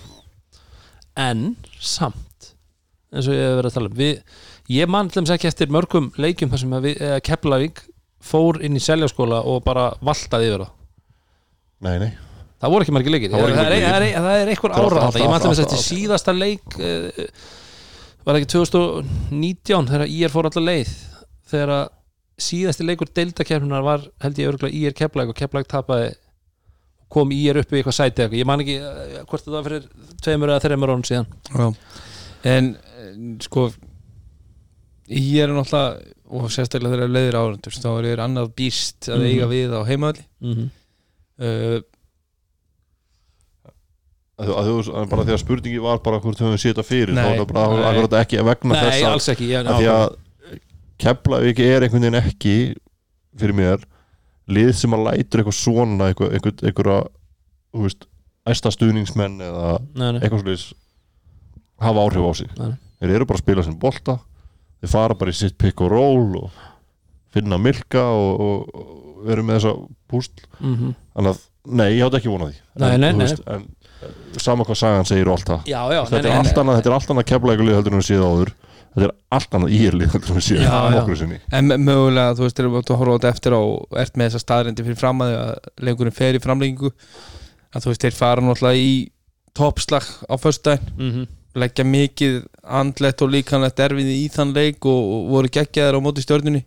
en samt eins og ég hef verið að tala um við, ég man til þess ekki eftir mörgum leikjum þar sem við, Keflavík fór inn í seljaskóla og bara valtaði yfir það nei, nei. Það voru ekki margir leikir. Það það, það, er, það, er, það er einhver er ára alltaf- ég maður alltaf- þess alltaf- síðasta leik uh, var það ekki 2019 þegar IR fór allar leið þegar að síðasti leikur deildakefnunar var held ég örgulega IR keflæk og keflæk tapaði kom IR upp í eitthvað sæti eitthvað. ég man ekki uh, hvort það var fyrir tveimur eða þreimur ánum síðan Já. en eh, sko ég er náttúrulega og sérstaklega þegar leiðir árandur þá er ég annað býst að Mhm. eiga við á heimaðli mm -hmm. uh, að, að, að, að bara því að spurningi var bara hvort höfum við séð þetta fyrir Nei, þá er það bara akkurat ekki vegna þess að, alls ekki ég, að því að Keflavík er einhvern veginn ekki fyrir mér lið sem að lætur eitthvað svona eitthvað, eitthvað, eitthvað þú veist, æsta stuðningsmenn eða nei, nei. eitthvað slúðis hafa áhrif á sig Nei. þeir eru bara að spila sem bolta þeir fara bara í sitt pick og roll og finna milka og, og, og eru með þessa púsl Mm -hmm. þannig að, nei, ég átti ekki vonað því Nei, en, nei, þú nei. veist, en sama hvað sagan segir og allt það þetta, er allt annað, annað keflaugulið heldur en við séð áður þetta er allt annað írlið heldur en við já. nokkru sinni en mögulega þú veist þú horfa á þetta eftir og ert með þessa staðrendi fyrir fram að leikurinn fer í framlengingu að þú veist þeir fara náttúrulega í toppslag á föstudaginn mm -hmm. leggja mikið andlegt og líkanlegt erfiði í þann leik og, og voru geggjaðir á móti stjörnunni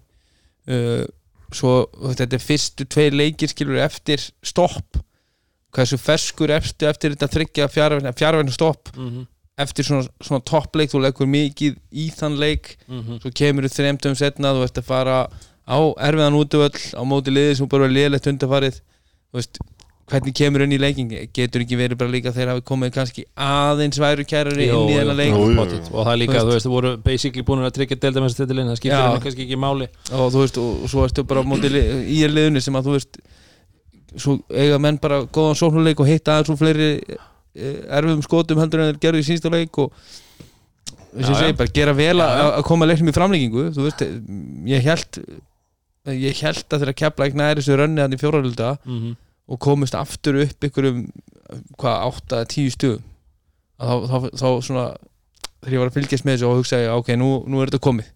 uh, svo þetta er fyrstu tveir leikir skilur eftir stopp hversu ferskur eftir, eftir þetta þryggja fjárvægna stopp Mm -hmm. Eftir svona, svona toppleik þú leggur mikið í þann leik svo kemur þú þremtum setna þú ert að fara á erfiðan útvöll á móti liði sem bara er liðlegt undarfarið þú veist, hvernig kemur inn í leiking getur ekki verið bara líka þegar hafi komið kannski aðeins væru kærari inn í þennan leik? og það er líka, Þú veist. þú voru basically búin að tryggja deildamestartitilinn, það skiptir henni kannski ekki máli. Og þú veist, og, og svo ertu bara á móti í er liðunni sem að þú veist svo eiga menn bara góðan sóknuleik og hitta aðeins og fleiri eh, erfiðum skotum heldur en þeir gerðu í síðasta leik og þess að segja bara gera vel Já, að já. að koma leiknum í framlengingu þú veist, ég held ég held að þeirra kepla ekki næri þessu rönni hann í fjóralölda mm -hmm. og komist aftur upp ykkurum hvað, 8-10 stugum að þá, þá, þá svona þegar ég var að fylgjast með þessu og hugsa ég, ok, nú, nú er þetta komið.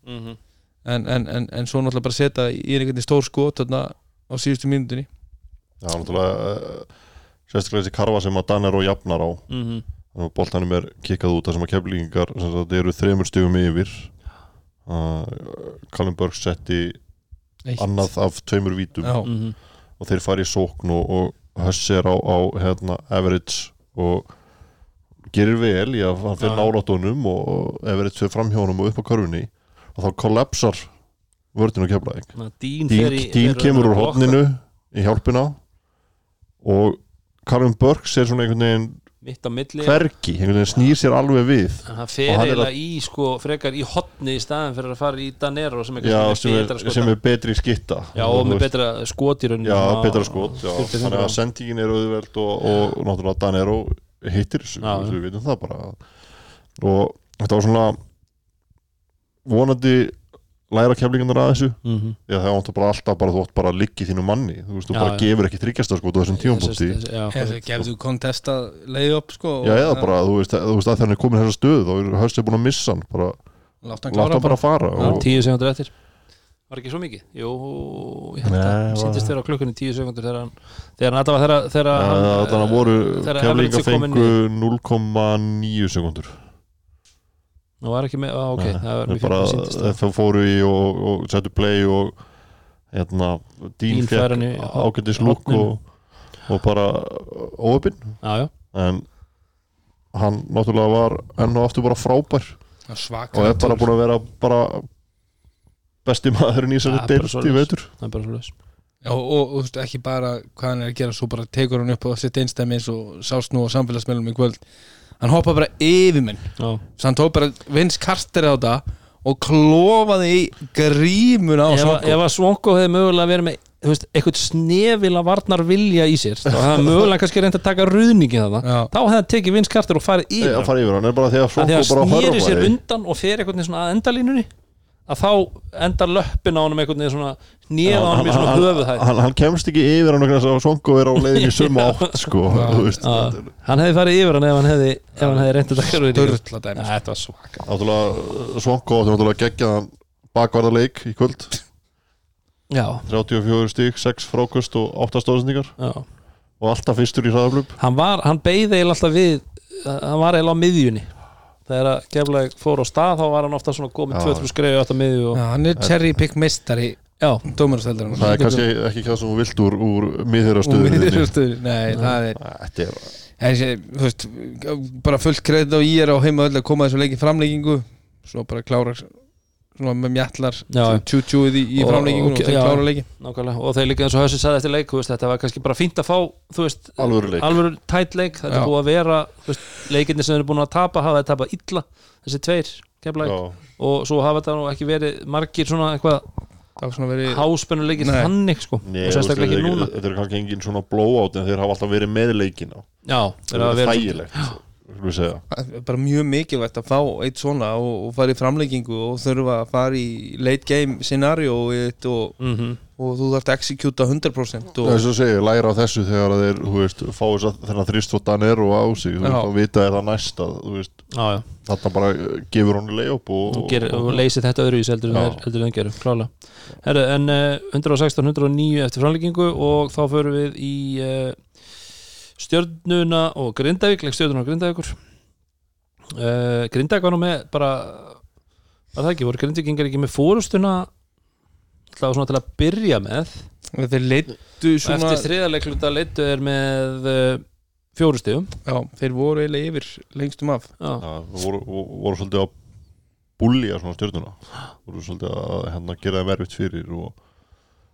En, en, en, en svo náttúrulega bara setja í einhvern veginn stór skot þarna á síðustu mínútunni. Já, náttúrulega uh, sérstaklega þessi karfa sem að Danner og jafnar á. Mm -hmm. að boltanum er kikkað út þar sem að keflingar sem sagt, eru þremur stigum yfir. Uh, Callum Burke setti Eitt. annað af tveimur vítum. Já, Mhm. og þeir fari í sókn og, og Huss er á, á hérna, average og gerir vel í að hann fyrir nálatunum og, og average fyrir framhjónum og upp á körfunni. Og þá kollapsar vördin og keflaðing Dín, Dín, fer í- Dín kemur úr að hodninu í hjálpina og Callum Burke ser svona einhvern veginn mitt á milli. hvergi, einhvern veginn snýr sér alveg við. Og fer er eiginlega í sko frekar í hotni í staðin fyrir að fara í Danero sem er já, sem, betra er, skota. sem er betri skitta. Já og með betra skot í rauninni. Já, betra skot já. 45 þannig að sendingin er auðveld og, og, náttúrulega Danero hittir þessu, við vitum það bara. Og þetta var svona vonandi læra keflingarnar að þessu. Mhm. Já, það ántt bara alltaf bara þú átt bara að liggja í þínu manni. Þú veist, þú Já, bara já. gefur ekki þryggjasta sko á þessum Hefðu gefðu kontesta leið upp sko Já, eða bara, þú veist, þú veist að þannig er komin þessa stöð þá er höstið búin að missa hann bara, hann láta klára hann bara. fara Já, og, tíu sekundur eftir. Var ekki svo mikið? Jú, ég held að var- Sýndist þér á klukkunni tíu sekundur þegar hann Þegar hann alltaf þegar, þegar hann voru komin fengu 0,9 sekundur Nú var ekki með, á, ok, Nei, það var mjög bara, fyrir sýndist það. þeir fóru í og, og settu play og hérna, Dín fekk ágætis lúk og, og bara óöpinn Já, já, en hann náttúrulega var enn og aftur bara frábær. Og er bara búin að vera bara besti maðurinn í þessari bara deilt í veitur það er bara svo leis Já, og, og þú veist, ekki bara hvað hann er að gera svo bara tekur hann upp á sitt einstæmi eins og sást nú á samfélagsmeilum í kvöld hann hoppa bara yfir menn Já, svo hann tók bara vins karter á þetta og klofaði í grímun á ef, Sonko. ef að Svonko hefði mögulega verið með veist, eitthvað snefila varnar vilja í sér þá hefði hann mögulega kannski reynd að taka ruðningi Já. þá hefði hann tekið vinskartir og farið yfir að hann. fara yfir hann. Er bara því að að því Svonko bara snýri sér undan og fer veginn svona að endalínunni að þá endar löppin á honum einhvern veginn svona nýða á honum í svona höfuðhæð. hann, hann kemst ekki yfir hann þess að Svonko er á leiðin í sömu átt sko, hann hefði farið yfir hann ef hann hefði, ef hann hefði reyndið að taka ruðningi Sturla dæmi Þetta var svaka. Náttúrulega Svonko átti náttúrulega geggjaðan bakvarðarleik í kvöld. Já, 34 stík, 6 frákust og 8 stóðsendingar já, og alltaf fyrstur í hraðaflöp hann var, hann beigði eiginlega alltaf við hann var eiginlega á miðjunni þegar að Keflæk fór á stað þá var hann ofta svona góð með Já. 2-3 skreiðu átt að miðju og, Já, hann er cherry pick mistari já, dómarasteldur það er kannski ekki það sem þú vilt úr, úr miðhyrastöður Nei, það er þetta er Þessi, þú veist, bara fullt kredit á ég er á heima öll að koma þessu leiki framleikingu svo bara klára með mjallar tjú-tjúið í, í Og- framleikingu og, og- og þeir klára leiki nákvæmlega. Og þeir líka eins og Hössi sagði eftir leik þú veist, þetta var kannski bara fínt að fá þú veist, alvöru leik. alvöru tætt leik. Þetta er búið að vera þú veist, leikinni sem þeir eru búin að tapa hafa þeir tapað illa þessi tveir og svo hafa þetta nú ekki verið margir svona eitthvað háspennuleikir Nei. þannig sko. Nei, veist, sérstaklega þetta ekki er- núna. þetta er kannski engin svona blowout en þeir hafa alltaf verið með leikina. Já, þeir það hafa er verið þægilegt segja bara mjög mikilvægt að fá eitt svona og, og fara í framleikingu og þurfa að fara í late game scenario og, mm og þú þarft að executa 100% og þess að segja, læra á þessu þegar að þeir, þú veist, fá þess að þennan þrýstóttan er og á sig, þú veist, þá vita er það næsta, þú veist, já, já, þetta bara gefur honum leið upp og, og, leysir þetta en Já. þeir heldur en gerum, klálega. Herru, en uh, 116, 109 eftir framleikingu og þá förum við í uh, stjörnuna og Grindavík, leik stjörnuna og Grindavíkur. Uh, Grindavík var nú með bara var það ekki, voru Grindavíkingar ekki með fórustuna alltaf svona til að byrja með? Þeir leittu svona eftir þriðarleikluta leittu er með uh, fjórustegum já, þeir voru eiginlega yfir lengstum af. Já, Já, voru, voru, voru svolítið að búlja svona stjórnuna voru svolítið að hérna, gera þeim erfitt fyrir og,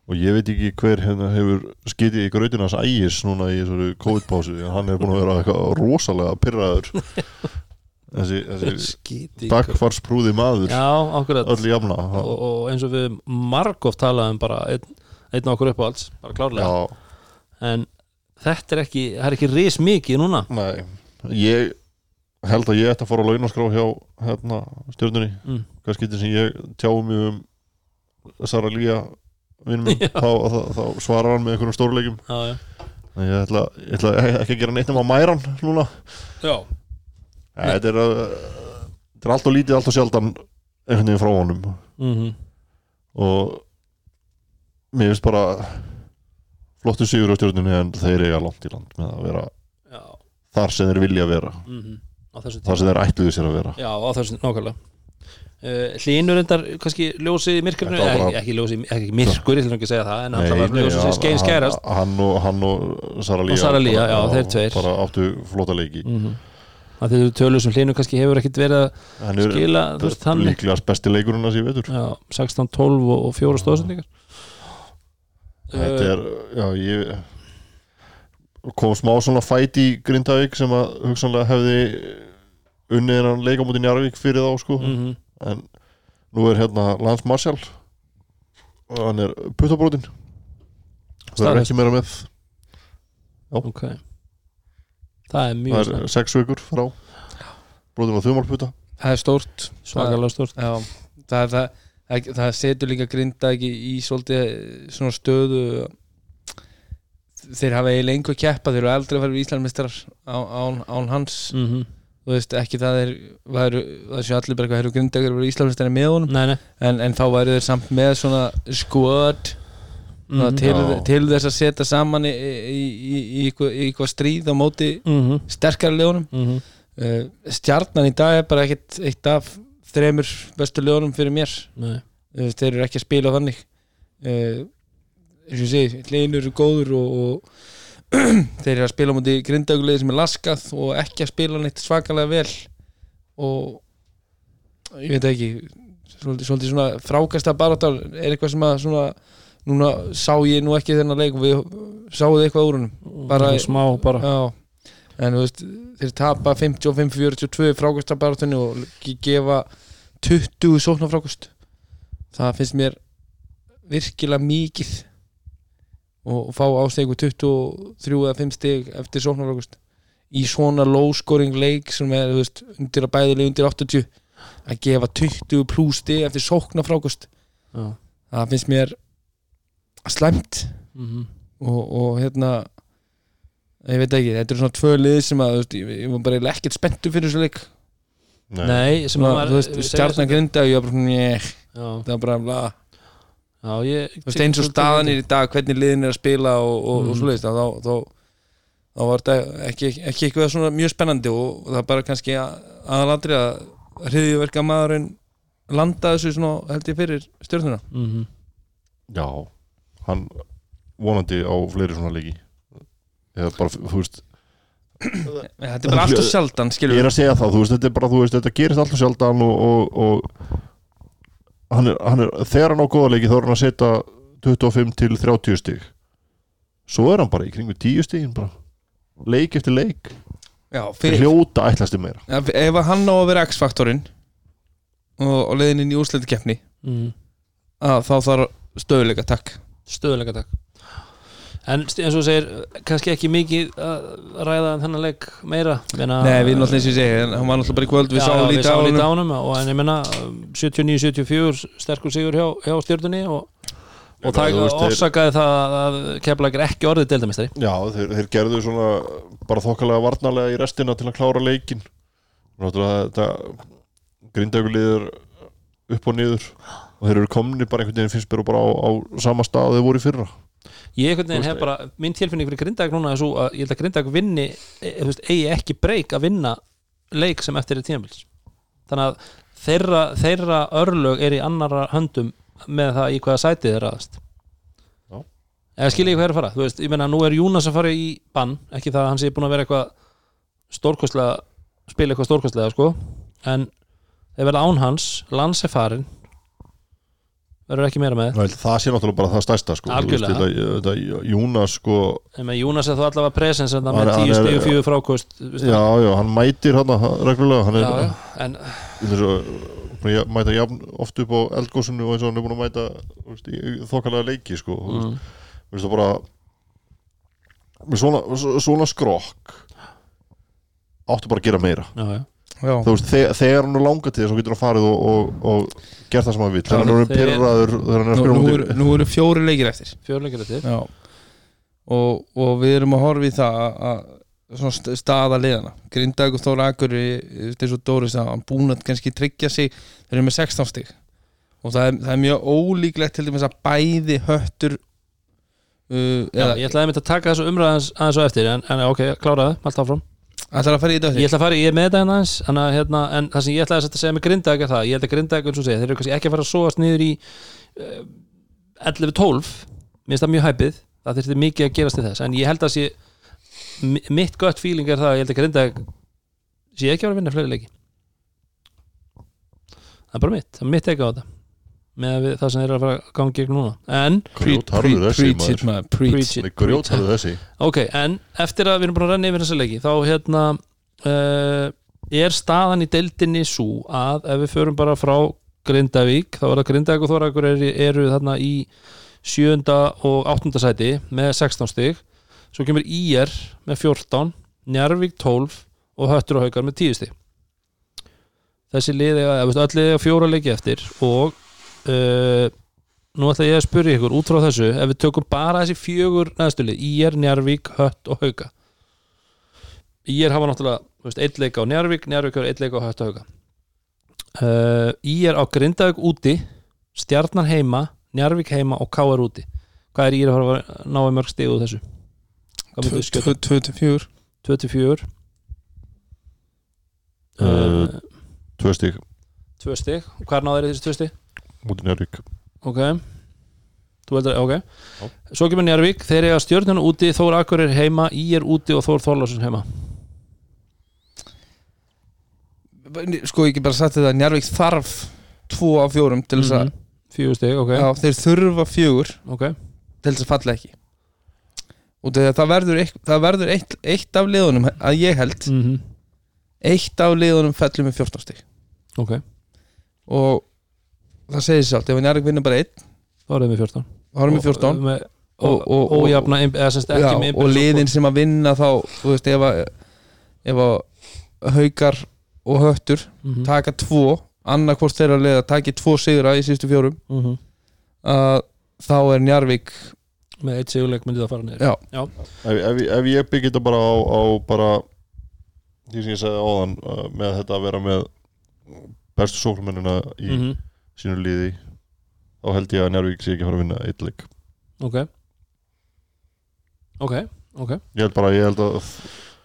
og ég veit ekki hver hérna, hefur skitið í grautina hans ægis núna í þessari COVID-pásu hann er búin að vera eitthvað rosalega pyrraður þessi, þessi dagfarsprúði maður. Já, akkurat. Öll jafna. Og, og eins og við margóft talaðum bara einn, einn okkur uppáhalds bara klárlega, Já, en þetta er ekki það er ekki ris mikið núna. Nei. Ég held að ég ætti að fara á launaskrá hjá hérna, stjórnunni mm. hvað skiptir sem ég tjáum um Sara Lía minn, þá, þá, þá svarar hann með einhverjum stórleikum. Já, já. ég ætla, ég ætla ekki að gera neitt nema mæran núna. Já. Nei, þetta er, uh, þetta er allt og lítið, allt og sjaldan einhvern veginn frá honum. Mm og mér finnst bara flottu sigur á stjórnunni en þeir eiga langt í land með að vera já. þar sem þeir vilja vera. Mm þessu þar sem þeir ætluðu sér að vera. Já, á þessu, nákvæmlega Uh, hlínur endar kannski ljósið í myrkurinu ekki, ekki ljósið, ekki myrkur ég ætlum ekki að segja það en hann Nei, var ljósið sem hann- skein skærast hann, hann, og, hann og Sara Lía Og Sara Lía, já, þeir tveir. bara áttu flota leiki mm -hmm. að þið tölur sem hlínur kannski hefur ekkit verið að hann er skila þú veist, þannig líklegast besti leikurinn að sé vetur já, 16, 12 og, og 4 stóðsendingar þetta er, já, ég kom smá svona fæt í Grindavík sem að hugsanlega hefði unnið hennan leika mútið Njarvík fyrir þá sko mm -hmm. En nú er hérna Lance Marshall og hann er puttabrótin það er ekki meira með. Ok. Það er mjög það snart, er sex vikur frá. Brótin var þumalputta. Það er stórt. Svakalega stort Já, það, það, það, það setur líka grinda ekki í svolítið svona stöðu. Þeir hafa eiginlega einhver keppa. Þeir eru aldrei að fara í Íslandmestrar án, án, án hans. Mm -hmm. Þú veist ekki það er er, það sé allir bara eitthvað þeir eru að vera Íslandmestrar með honum? Nei, nei. En, en þá væri þeir samt með svona squad Mhm. til, til þess að setja saman í, í, í, í, eitthvað, í eitthvað stríð á móti mm sterkari leðunum -hmm. uh, stjarnan í dag er bara ekkit eitt af þremur bestu leðunum fyrir mér. Veist, þeir eru ekki að spila þannig. Uh, eins og ég segi hlinur eru góður og, og þeir eru að spila á móti grindaugulegi sem er laskað og ekki að spila neitt svakalega vel og ég veit ekki svolítið, svolítið svona frákasta barátar er eitthvað sem að svona núna sá ég nú ekki þennan leik og við sáuð eitthvað úr húnum Bara- smá bara. Já, en þú veist þeir tapa 55-42 frákasta barátunni og ge- gefa 20 sóknarfrákust það finnst mér virkilega mikið og, fá ástegu 23 eða 5 stig eftir sóknarfrákust í svona low scoring leik sem er veist, undir að bæðileg undir 80 að gefa 20 pluss stig eftir sóknarfrákust já. það finnst mér slæmt. Mm og, og hérna ég veit ekki, þetta eru svona tvö lið sem að veist, ég, ég var bara ekkert spenntu fyrir þessu leik. Nei, sem var þú veist, stjarnan grinda og ég var bara, já, það var bara bla. Já, ég þú veist, eins og staðan er í dag hvernig liðin er að spila og, og, og Mhm. svo leiðist þá, þá þá var þetta ekki, ekki eitthvað svona mjög spennandi og það er bara kannski aðalandri að hriðjuverka maðurinn landa þessu svona held ég fyrir stjórnuna mm Já, hann vonandi á fleiri svona leiki. Eða bara, þú veist þetta er bara alltaf sjaldan ég skilur er að segja það, þú veist, þetta er bara, þú veist, þetta gerist alltaf sjaldan og, og, og hann, er, hann er, þegar hann á góða leiki þá er hann að setja 25 til 30 stig. Svo er hann bara í kringu 10 stigin bara, leik eftir leik. Já, fyrir, hljóta ætlasti meira. Ja, ef hann á að vera X-faktorinn og, og leiðin inn í úrslætikeppni mm. að þá þarf stöðuleika takk. Stöðuleika takk en eins og segir, kannski ekki mikið að ræða um þennan leik meira. Meina, Nei, við náttúrulega eins og ég segi hann var náttúrulega bara í kvöld, við sáum lítið á honum. og en ég menna 79-74 sterkur sigur hjá, hjá stjórnunni og, og það orsakaði það að keflag er ekki orðið deildamistari Já, þeir, þeir gerðu svona bara þokkalega varnarlega í restina til að klára leikin Náttúrulega þetta grindaugulíður upp og niður og þeir eru komni bara einhvern veginn finnst mér bara á, á sama stað og þeir voru í fyrra ég einhvern veginn hef bara minn tilfinning fyrir grindag núna er svo að ég held að grindag vinni e, þú veist, eigi ekki breyk að vinna leik sem eftir er tímabils. Þannig að þeirra, þeirra örlög er í annara höndum með það í hvaða sætið er aðast eða skilja ég hvað er að fara? Þú veist, ég meina nú er Júnas að fara í bann ekki það að hann sé búin að vera eitthvað stórkostlega spila eitthvað stórkostlega sko. En þeir verða án hans lands er farin verður ekki meira með Vel, Það sé náttúrulega bara það stærsta sko. Þú Algjörlega. veist, þetta, þetta, Júnas sko, en með Júnas er þú allavega presens en það Hann- með hann tíu er- stíu fjögur frákost veist Já, já, hann mætir hann reglulega hann er, já, já, en Svo, búinn að mæta jafn oft upp á eldgósinu og eins og hann er búin að mæta þú veist, í þokkalega leiki sko. mm. mm, Þú veist það bara með svona, svona skrokk áttu bara að gera meira já, já. Já, þú veist, þegar, þegar hann er langa til þess þá getur hann farið og, og, og gert það sem hann vil þegar hann er pirraður þegar hann er að nú, spila nú, eru, nú eru fjóri leikir eftir. Fjörleikir eftir. Já. Og, og við erum að horfa í það að- að staða liðana Grindag og Þóra Akuri eins og Dóri sagði, hann búin að kannski tryggja sig. Þeir eru með 16 stig. Og það er, það er mjög ólíklegt til dæmis að bæði höttur uh, Já, ég ætlaði að mynda að taka þessu umræðans aðeins og eftir en, en ok, kláraði, allt áfram ætlar að fara í þetta Ég ætla að fara, ég er með þetta að, hérna, en það sem ég ætlaði að segja með grindag er það, ég held að grindag, eins og segja, þeir eru kannski ekki að fara að sóast niður í uh, 11-12 mér finnst það mjög hæpið, það þurfti mikið að gerast til þess, en ég held að sé mi- mitt gott feeling er það að ég held að grindag sé ekki að vera að vinna fleiri leiki. Það er bara mitt, það er mitt ekki á þetta með það sem eru að fara að ganga gegn núna. En grjótharður þessi grjótharður þessi. Ok, en eftir að við erum búin að renna yfir þessa leiki þá hérna uh, er staðan í deildinni svo að ef við förum bara frá Grindavík, þá er það Grindavík og Þórakur eru, eru þarna í sjönda og áttunda sæti með 16 stig. Svo kemur IR með 14 Njarvík 12 og Höttur og Haukar með 10 stig. Þessi liði, eða veist, öll liði á fjóra leiki eftir og uh, nú ætla ég að spyrja ykkur út frá þessu ef við tökum bara þessi fjögur næstu lið IR, Njarvík, Hött og Hauka. IR hafa náttúrulega þú veist, eitt leik á Njarvík, Njarvík hafa eitt leik á Hött og Hauka. Uh, IR á Grindavík úti Stjarnan heima, Njarvík heima og KR úti. Hvað er IR að fara að ná í mörg úr þessu? Hvað myndu skjöta? 24 24 Uh, uh, Tvö stík Tvö stig, og hvað náður þessi tvö stig? Mútið Njörvík Ok. Þú heldur, ok. Já. Svo kemur Njarvík, þeir eiga stjörnuna úti Þór Akkur er heima, Í er úti og Þór Þorlásson heima. Sko ég get bara sagt þetta að Njarvík þarf 2 af 4 til þess að Mhm. Fjögur stig, ok, já, þeir þurfa 4 ok. til þess að falla ekki. Og það verður, eitt, það verður eitt, eitt af liðunum að ég held mm eitt af liðunum fellur með 14 stig. Ok, og það segir sér allt ef Njarvík vinnur bara einn þá erum við 14 þá erum við 14 Og, með, Og- og, og- og, ójafna inn- eða semst ekki já, og liðin sem að vinna þá þú veist ef að, ef að haukar og höttur mm taka tvo annarkvort þeirra liða taki tvo sigra í sístu fjórum -hmm. að þá er Njarvík Með eitt sigurleik myndi það fara niður. Já, ef, ef, ef ég byggi þetta bara á, á bara því sem ég segði áðan uh, með þetta að vera með bestu sóknumennina í Mhm. Sínu liði þá held ég að Njárvík sé ekki að fara að vinna eitt leik. Ok. Ok, ok, ég held bara, ég held að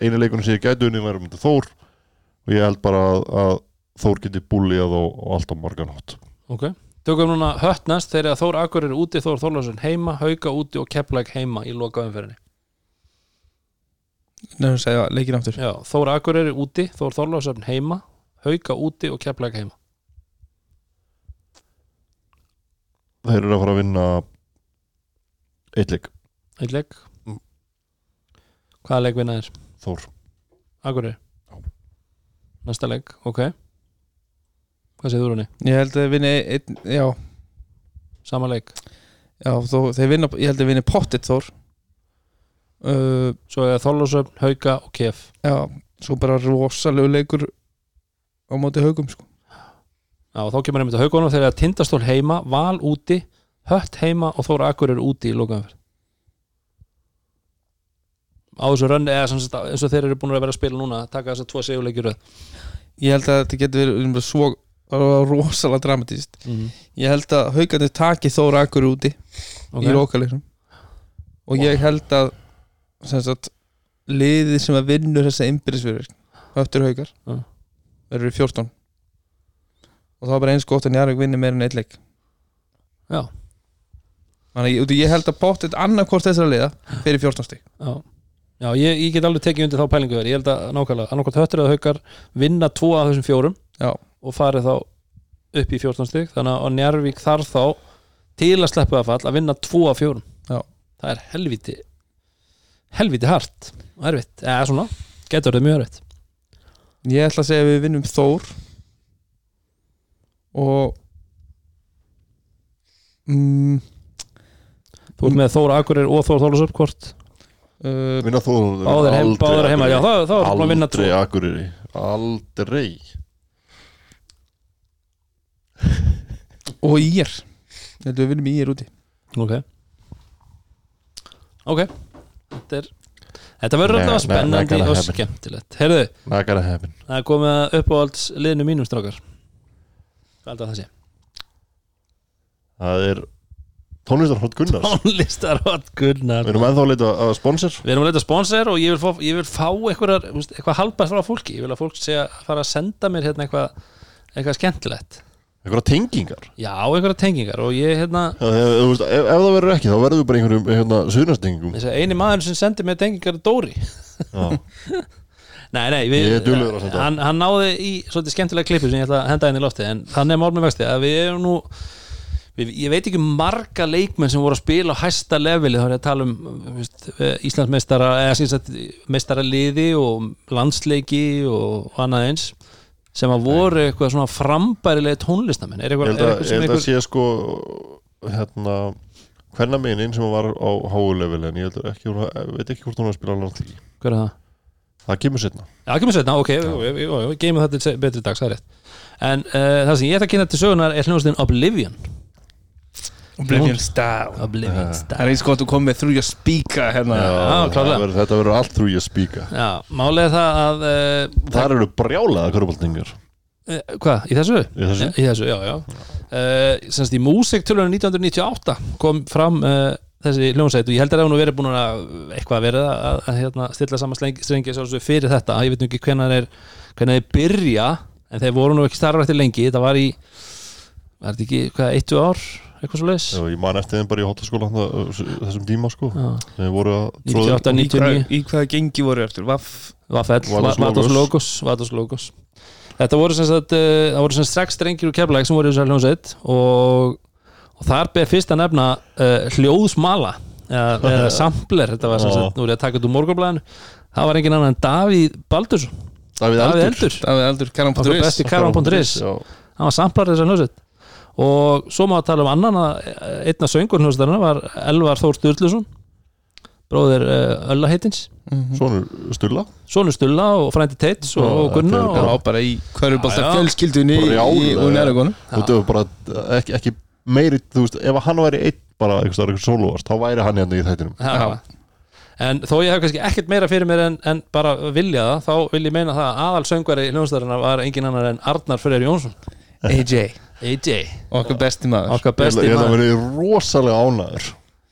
einu leikunum sem ég gæti unni væri myndi Þór og ég held bara að, að Þór geti búlíað og, og allt á morgan hátt. Ok. Tökum núna hött næst þegar Þór Akur er úti Þór Þórlarsson heima, Hauka úti og Keflæk heima í loka umferðinni Nefnum að segja leikinn aftur. Já, Þór Akur er úti, Þór Þórlarsson heima Hauka úti og Keflæk heima þeir eru að fara að vinna eitt leik, Eitt leik? Mm. Hvaða leik vinna þér? Þór. Akureyri? Næsta leik, ok. Hvað segir þú Rúni? Ég held að þeir vinni einn, já, Sama leik? Já þó, þeir vinna, ég held að þeir vinni pottit þór. Uh, Svo er Þorlósöfn, Hauka og Kef. Já, svo bara rosalegu leikur á móti haugum sko Já, og þá kemur einmitt að Haukunum þegar Tindastól heima, Val úti Hött heima og Þóra Akureyri úti í lokaumferð Á þessu rönni eða sagt, eins og þeir eru búin að vera að spila núna taka þess að tvo seguleikir Ég held að þetta getur verið svo rosalega dramatíst mm. Ég held að haugarnir taki þóra akkur úti Ok. í lokaleiknum og ég held að sagt, liðið sem að vinnur þessa innbyrðisverður höftur haugar Já. verður í 14 og það var bara eins gott að Njarvík vinni meira en eitt leik. Já, þannig að ég, held að pottet annarkvort þessara liða fyrir 14 stík já. Já, ég, ég get alveg tekið undir þá pælingu þér. Ég held að nákvæmlega, annarkvæmt höttur eða haukar vinna tvo af þessum fjórum Já. og farið þá upp í 14 stig. Þannig að Njarvík þarf þá til að sleppu að fall að vinna tvo af fjórum. Já. það er helviti helviti hart og erfitt, eða svona, getur þetta mjög erfitt. Ég ætla að segja að við vinnum Þór og mm, Þú ert með Þóra Akureyri og Þóra Þólasöp hvort? Uh, vinna Þór báðir, heim, báðir heima, já þá, þá er búin að vinna aldrei Akureyri. Aldrei. Og Ír. Ég held að við vinnum Ír úti. Ok. Ok. Þetta er Þetta verður alltaf spennandi og skemmtilegt. Herðu, not gonna happen það er komið að uppáhalds liðinu mínum strákar Hvað heldur það sé? það er tónlistar Hot Gunnars. Tónlistar hot Gunnar við erum ennþá að leita að sponsor. Við erum að leita sponsor og ég vil fá, ég vil fá eitthvað, eitthvað halbært frá fólki. Ég vil að fólk sé að fara að senda mér hérna eitthvað eitthvað skemmtilegt. Einhverja tengingar. Já, eitthvað tengingar og ég hérna Já, ef, ef, ef það verður ekki þá verður bara einhverjum hérna, suðnastengingum eini maður sem sendi mér tengingar er Dóri Nei, nei, við, Ég hann, hann náði í svolítið skemmtilega klippu sem ég ætla að henda inn í lofti en þannig er mál með vexti að við erum nú við, ég veit ekki marga leikmenn sem voru að spila á hæsta leveli þá er ég að tala um veist, Íslandsmeistara eða síðan meistara liði og landsleiki og, annað eins sem að voru eitthvað svona frambærilegi tónlistamenn. Er ég eitthvað, er að, eitthvað ég sem held að eitthvað sé sko hérna hvernig meinin sem var á háulevel en ég held ekki, hún- veit ekki hvort hún var að spila á landslíki hver er það? Það kemur setna Já, kemur setna, ok, við geymum þetta til betri dags, það er rétt. En uh, það sem ég ætla að kynna til sögunar er hljóðastinn Oblivion. Oblivion Style. Oblivion Það style. Er eins gott að koma með þrjú að spíka hérna. Já, klárlega. það verður- þetta verður allt þrjú að spíka. Já, málið er það að uh, þar eru brjálaða köruboltingar uh, Hvað, í þessu? í þessu. Í þessu, já, já. Uh, Semst í músiktölunum 1998 kom fram uh, þessi hljónsveit og ég held að það hefur nú verið búin að eitthvað verið að, að, að hérna, stilla saman strengi, fyrir þetta, ég veit nú ekki hvenær er hvenær þeir byrja en þeir voru nú ekki starfa eftir lengi, þetta var í var þetta ekki, hvað, eittu ár? Eitthvað svo leis Já, ég man eftir þeim bara í hóttaskóla þessum tíma sko. Þeir voru að 98, í, hvað, 99 í hvaða gengi voru eftir Vados Logos. Logos Vados Logos Þetta voru sem sagt, uh, það voru sem sagt sex drengir úr keflæk sem voru í þessar hljónsveit og, og þar ber fyrst að nefna uh, hljóðsmala eða, eða sampler, þetta var sem sagt, nú er ég að taka þetta úr morgunblæðinu það var engin annan en Davíð Baldursson. Davíð Davíð Eldur. Eldur, besti Karan.is Já. hann var samplar þessar hljónsveit og svo má að tala um annan að einna söngur hljónsveitana var Elvar Þór Sturluson bróðir uh, Ölla heitins. Svonur Stulla Sónur Stulla og frændi Teits og, og Gunna þetta er og, bara í hverjubálta Já, já. fjölskyldunni Brjálæði. úr nærugónum Þú veit, bara ekki, ekki meiri, þú veist, ef hann væri einn bara einhvers sólóvast, þá væri hann hérna í þættinum. Já. En þó ég hef kannski ekkert meira fyrir mér en, en bara vilja það, þá vil ég meina það að aðal söngvari hljónstæðarinn var engin annar en Arnar Freyr Jónsson. AJ, AJ, okkar besti maður. Okkar besti ég held að maður. verið rosalega ánæður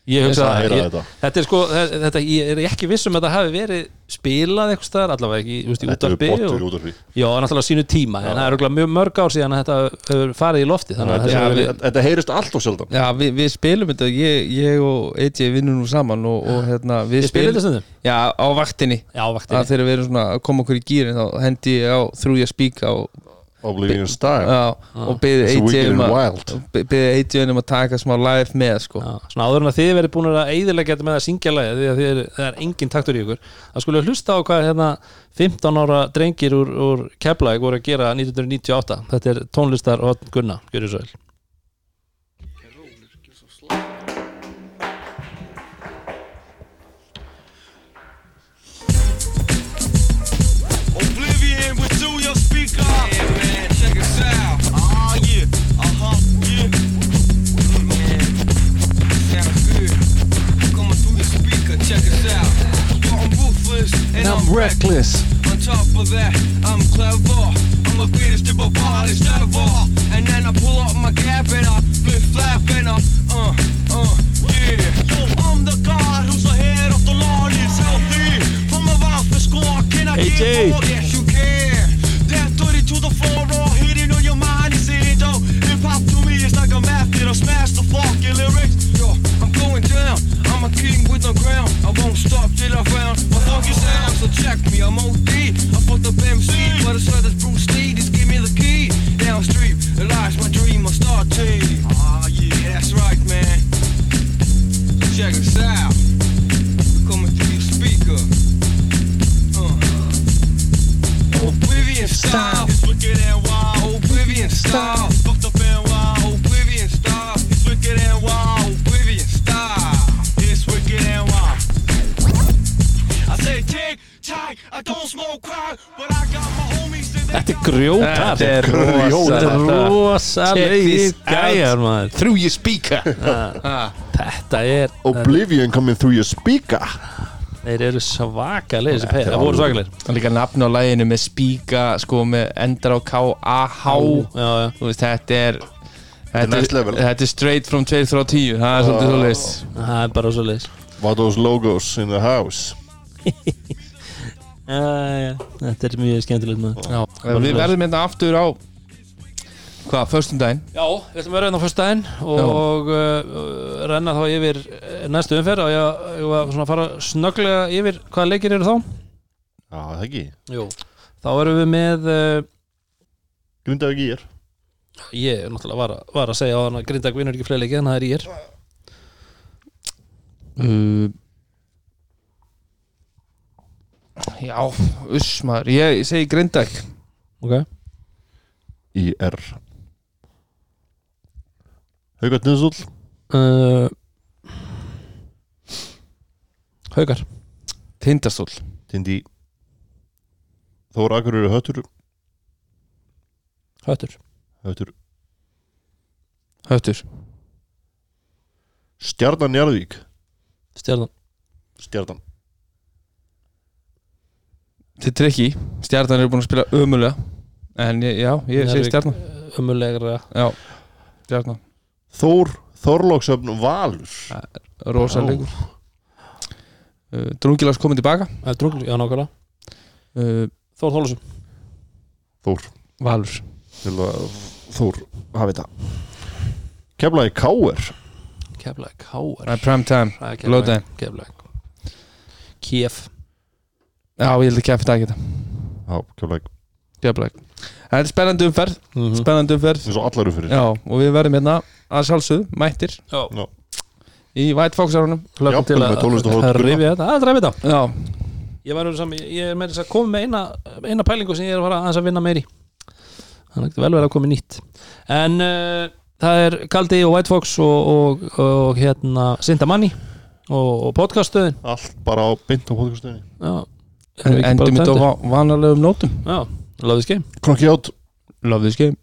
ég hugsa að að heyra ég, þetta. þetta er sko, þetta, ég er ekki viss um að þetta hafi verið spilað eitthvað staðar, allavega ekki, þú veist, í Þetta er útvarpi bottur og, í útvarpi já, náttúrulega sínu tíma, en það er mjög mörg ár síðan að þetta hefur farið í lofti þannig að Þetta heyrist allt og sjaldan. Já, við, við spilum þetta, ég, ég og AJ vinnum nú saman og, og hérna við spilum þetta stundum? Já, á vaktinni. Já, að vaktinni. Þegar við erum svona að koma okkur í gýrin þá hendi ég á þrjú ég spíka og, Oblivion Style. Já, og AJ wicked um að um taka smá live með sko. Já, svona áður en að þið verið búin að eyðilegja þetta með að syngja lagi því að þið er, það er engin taktur í ykkur það skulle hlusta á hvað hérna 15 ára drengir úr, úr Keflæk voru að gera 1998 þetta er tónlistar og Gunna, gjörðu svo I'm, reckless. On top of that, I'm clever. I'm a greatest to bodies ever. And then I pull up my cap and I flip flap and I, uh, uh, yeah. Yo, I'm the god who's ahead of the law. It's healthy. From a score, can I AJ. get more? Yes, you can. That 30 to the floor, like. I smash the fucking lyrics. Yo, I'm going down. I'm a king with the ground. I won't stop till I found my funky sound. So check me, I'm OD. I put the MC, but I swear that's Bruce Lee. Just give me the key. Down street, lies my dream, I start team. Ah, yeah, that's right, man. Check us out. Coming through your speaker. Uh. Oblivion style. It's wicked and wild. Oblivion style. Fucked up and wild. Wicked and wild. Oblivion style. It's wicked and wild. I say tick, tock. I don't smoke crack, but I got my homies. they Þetta er grjótar Þetta er Þetta er rosa this gæjar maður Through your speaker Þetta er, Oblivion coming through your speaker þeir eru svakalegir þessi peð, það voru svakalegir Það er líka nafn á læginu með spíka sko með endar á K-A-H þetta er Þetta er, er straight from 2 frá 10 Það er svolítið svolítið Það er bara svo leiðis What those logos in the house? Þetta er mjög skemmtilegt maður. Já, Við verðum hérna aftur á Hvað, föstum daginn Já, við ætlum að vera hérna á fyrstæðin og uh, renna þá yfir næstu umferð. Og ég, ég var svona að fara snögglega yfir hvaða leikir eru þá? Já, það ekki. Jú. Þá erum við með uh, Grindavík í er ég er náttúrulega var, var að segja á hann að Grindag vinnur ekki fleiri leiki en það er ég er uh, Já, uss maður. Ég, segi Grindag Ok. Í er Haugat Niðsúll uh, Haukar. Tindastól. Tindi. Þóra Akureyri Höttur. Höttur Höttur. Höttur. Stjarnan Njarðvík. Stjarnan. Stjarnan. Þetta er trikki Stjarnan eru búin að spila ömulega En ég, já, ég segi stjarnan. Ömulegra Já, stjarnan. Þór Þorlóksöfn Valur. Rósalegur uh, Drungilags komið tilbaka. Er drungl, já nákvæmlega. Uh, Þór Þólusum Þór. Valur. Til að Þór hafi þetta. Keflaði Káer Keflæk, Háar Það er prime time. Lóðdæn Keflæk Kiev. Já, ég held að kæft að geta Já, Keflaði Keflag Það er spennandi umferð Mhm. Spennandi umferð. Eins og allar umfyrir Já, og við verðum hérna að sjálfsögðu mættir Já, í White Fox árunum hlökkum Jafnvel til að að rifja þetta. Það er ræfið þetta. Já, Ég var nú sami, ég er með þess að koma með eina, eina pælingu sem ég er að fara aðeins að vinna meir í Þannig að vel verið að koma nýtt. En uh, það er Kaldi og White Fox og, og, og hérna Sindamanni og, og podcaststöðin. Allt bara á beint á endum þetta tæmdir? á va- vanalegum nótum? Já, love this game. Krokki átt Love this game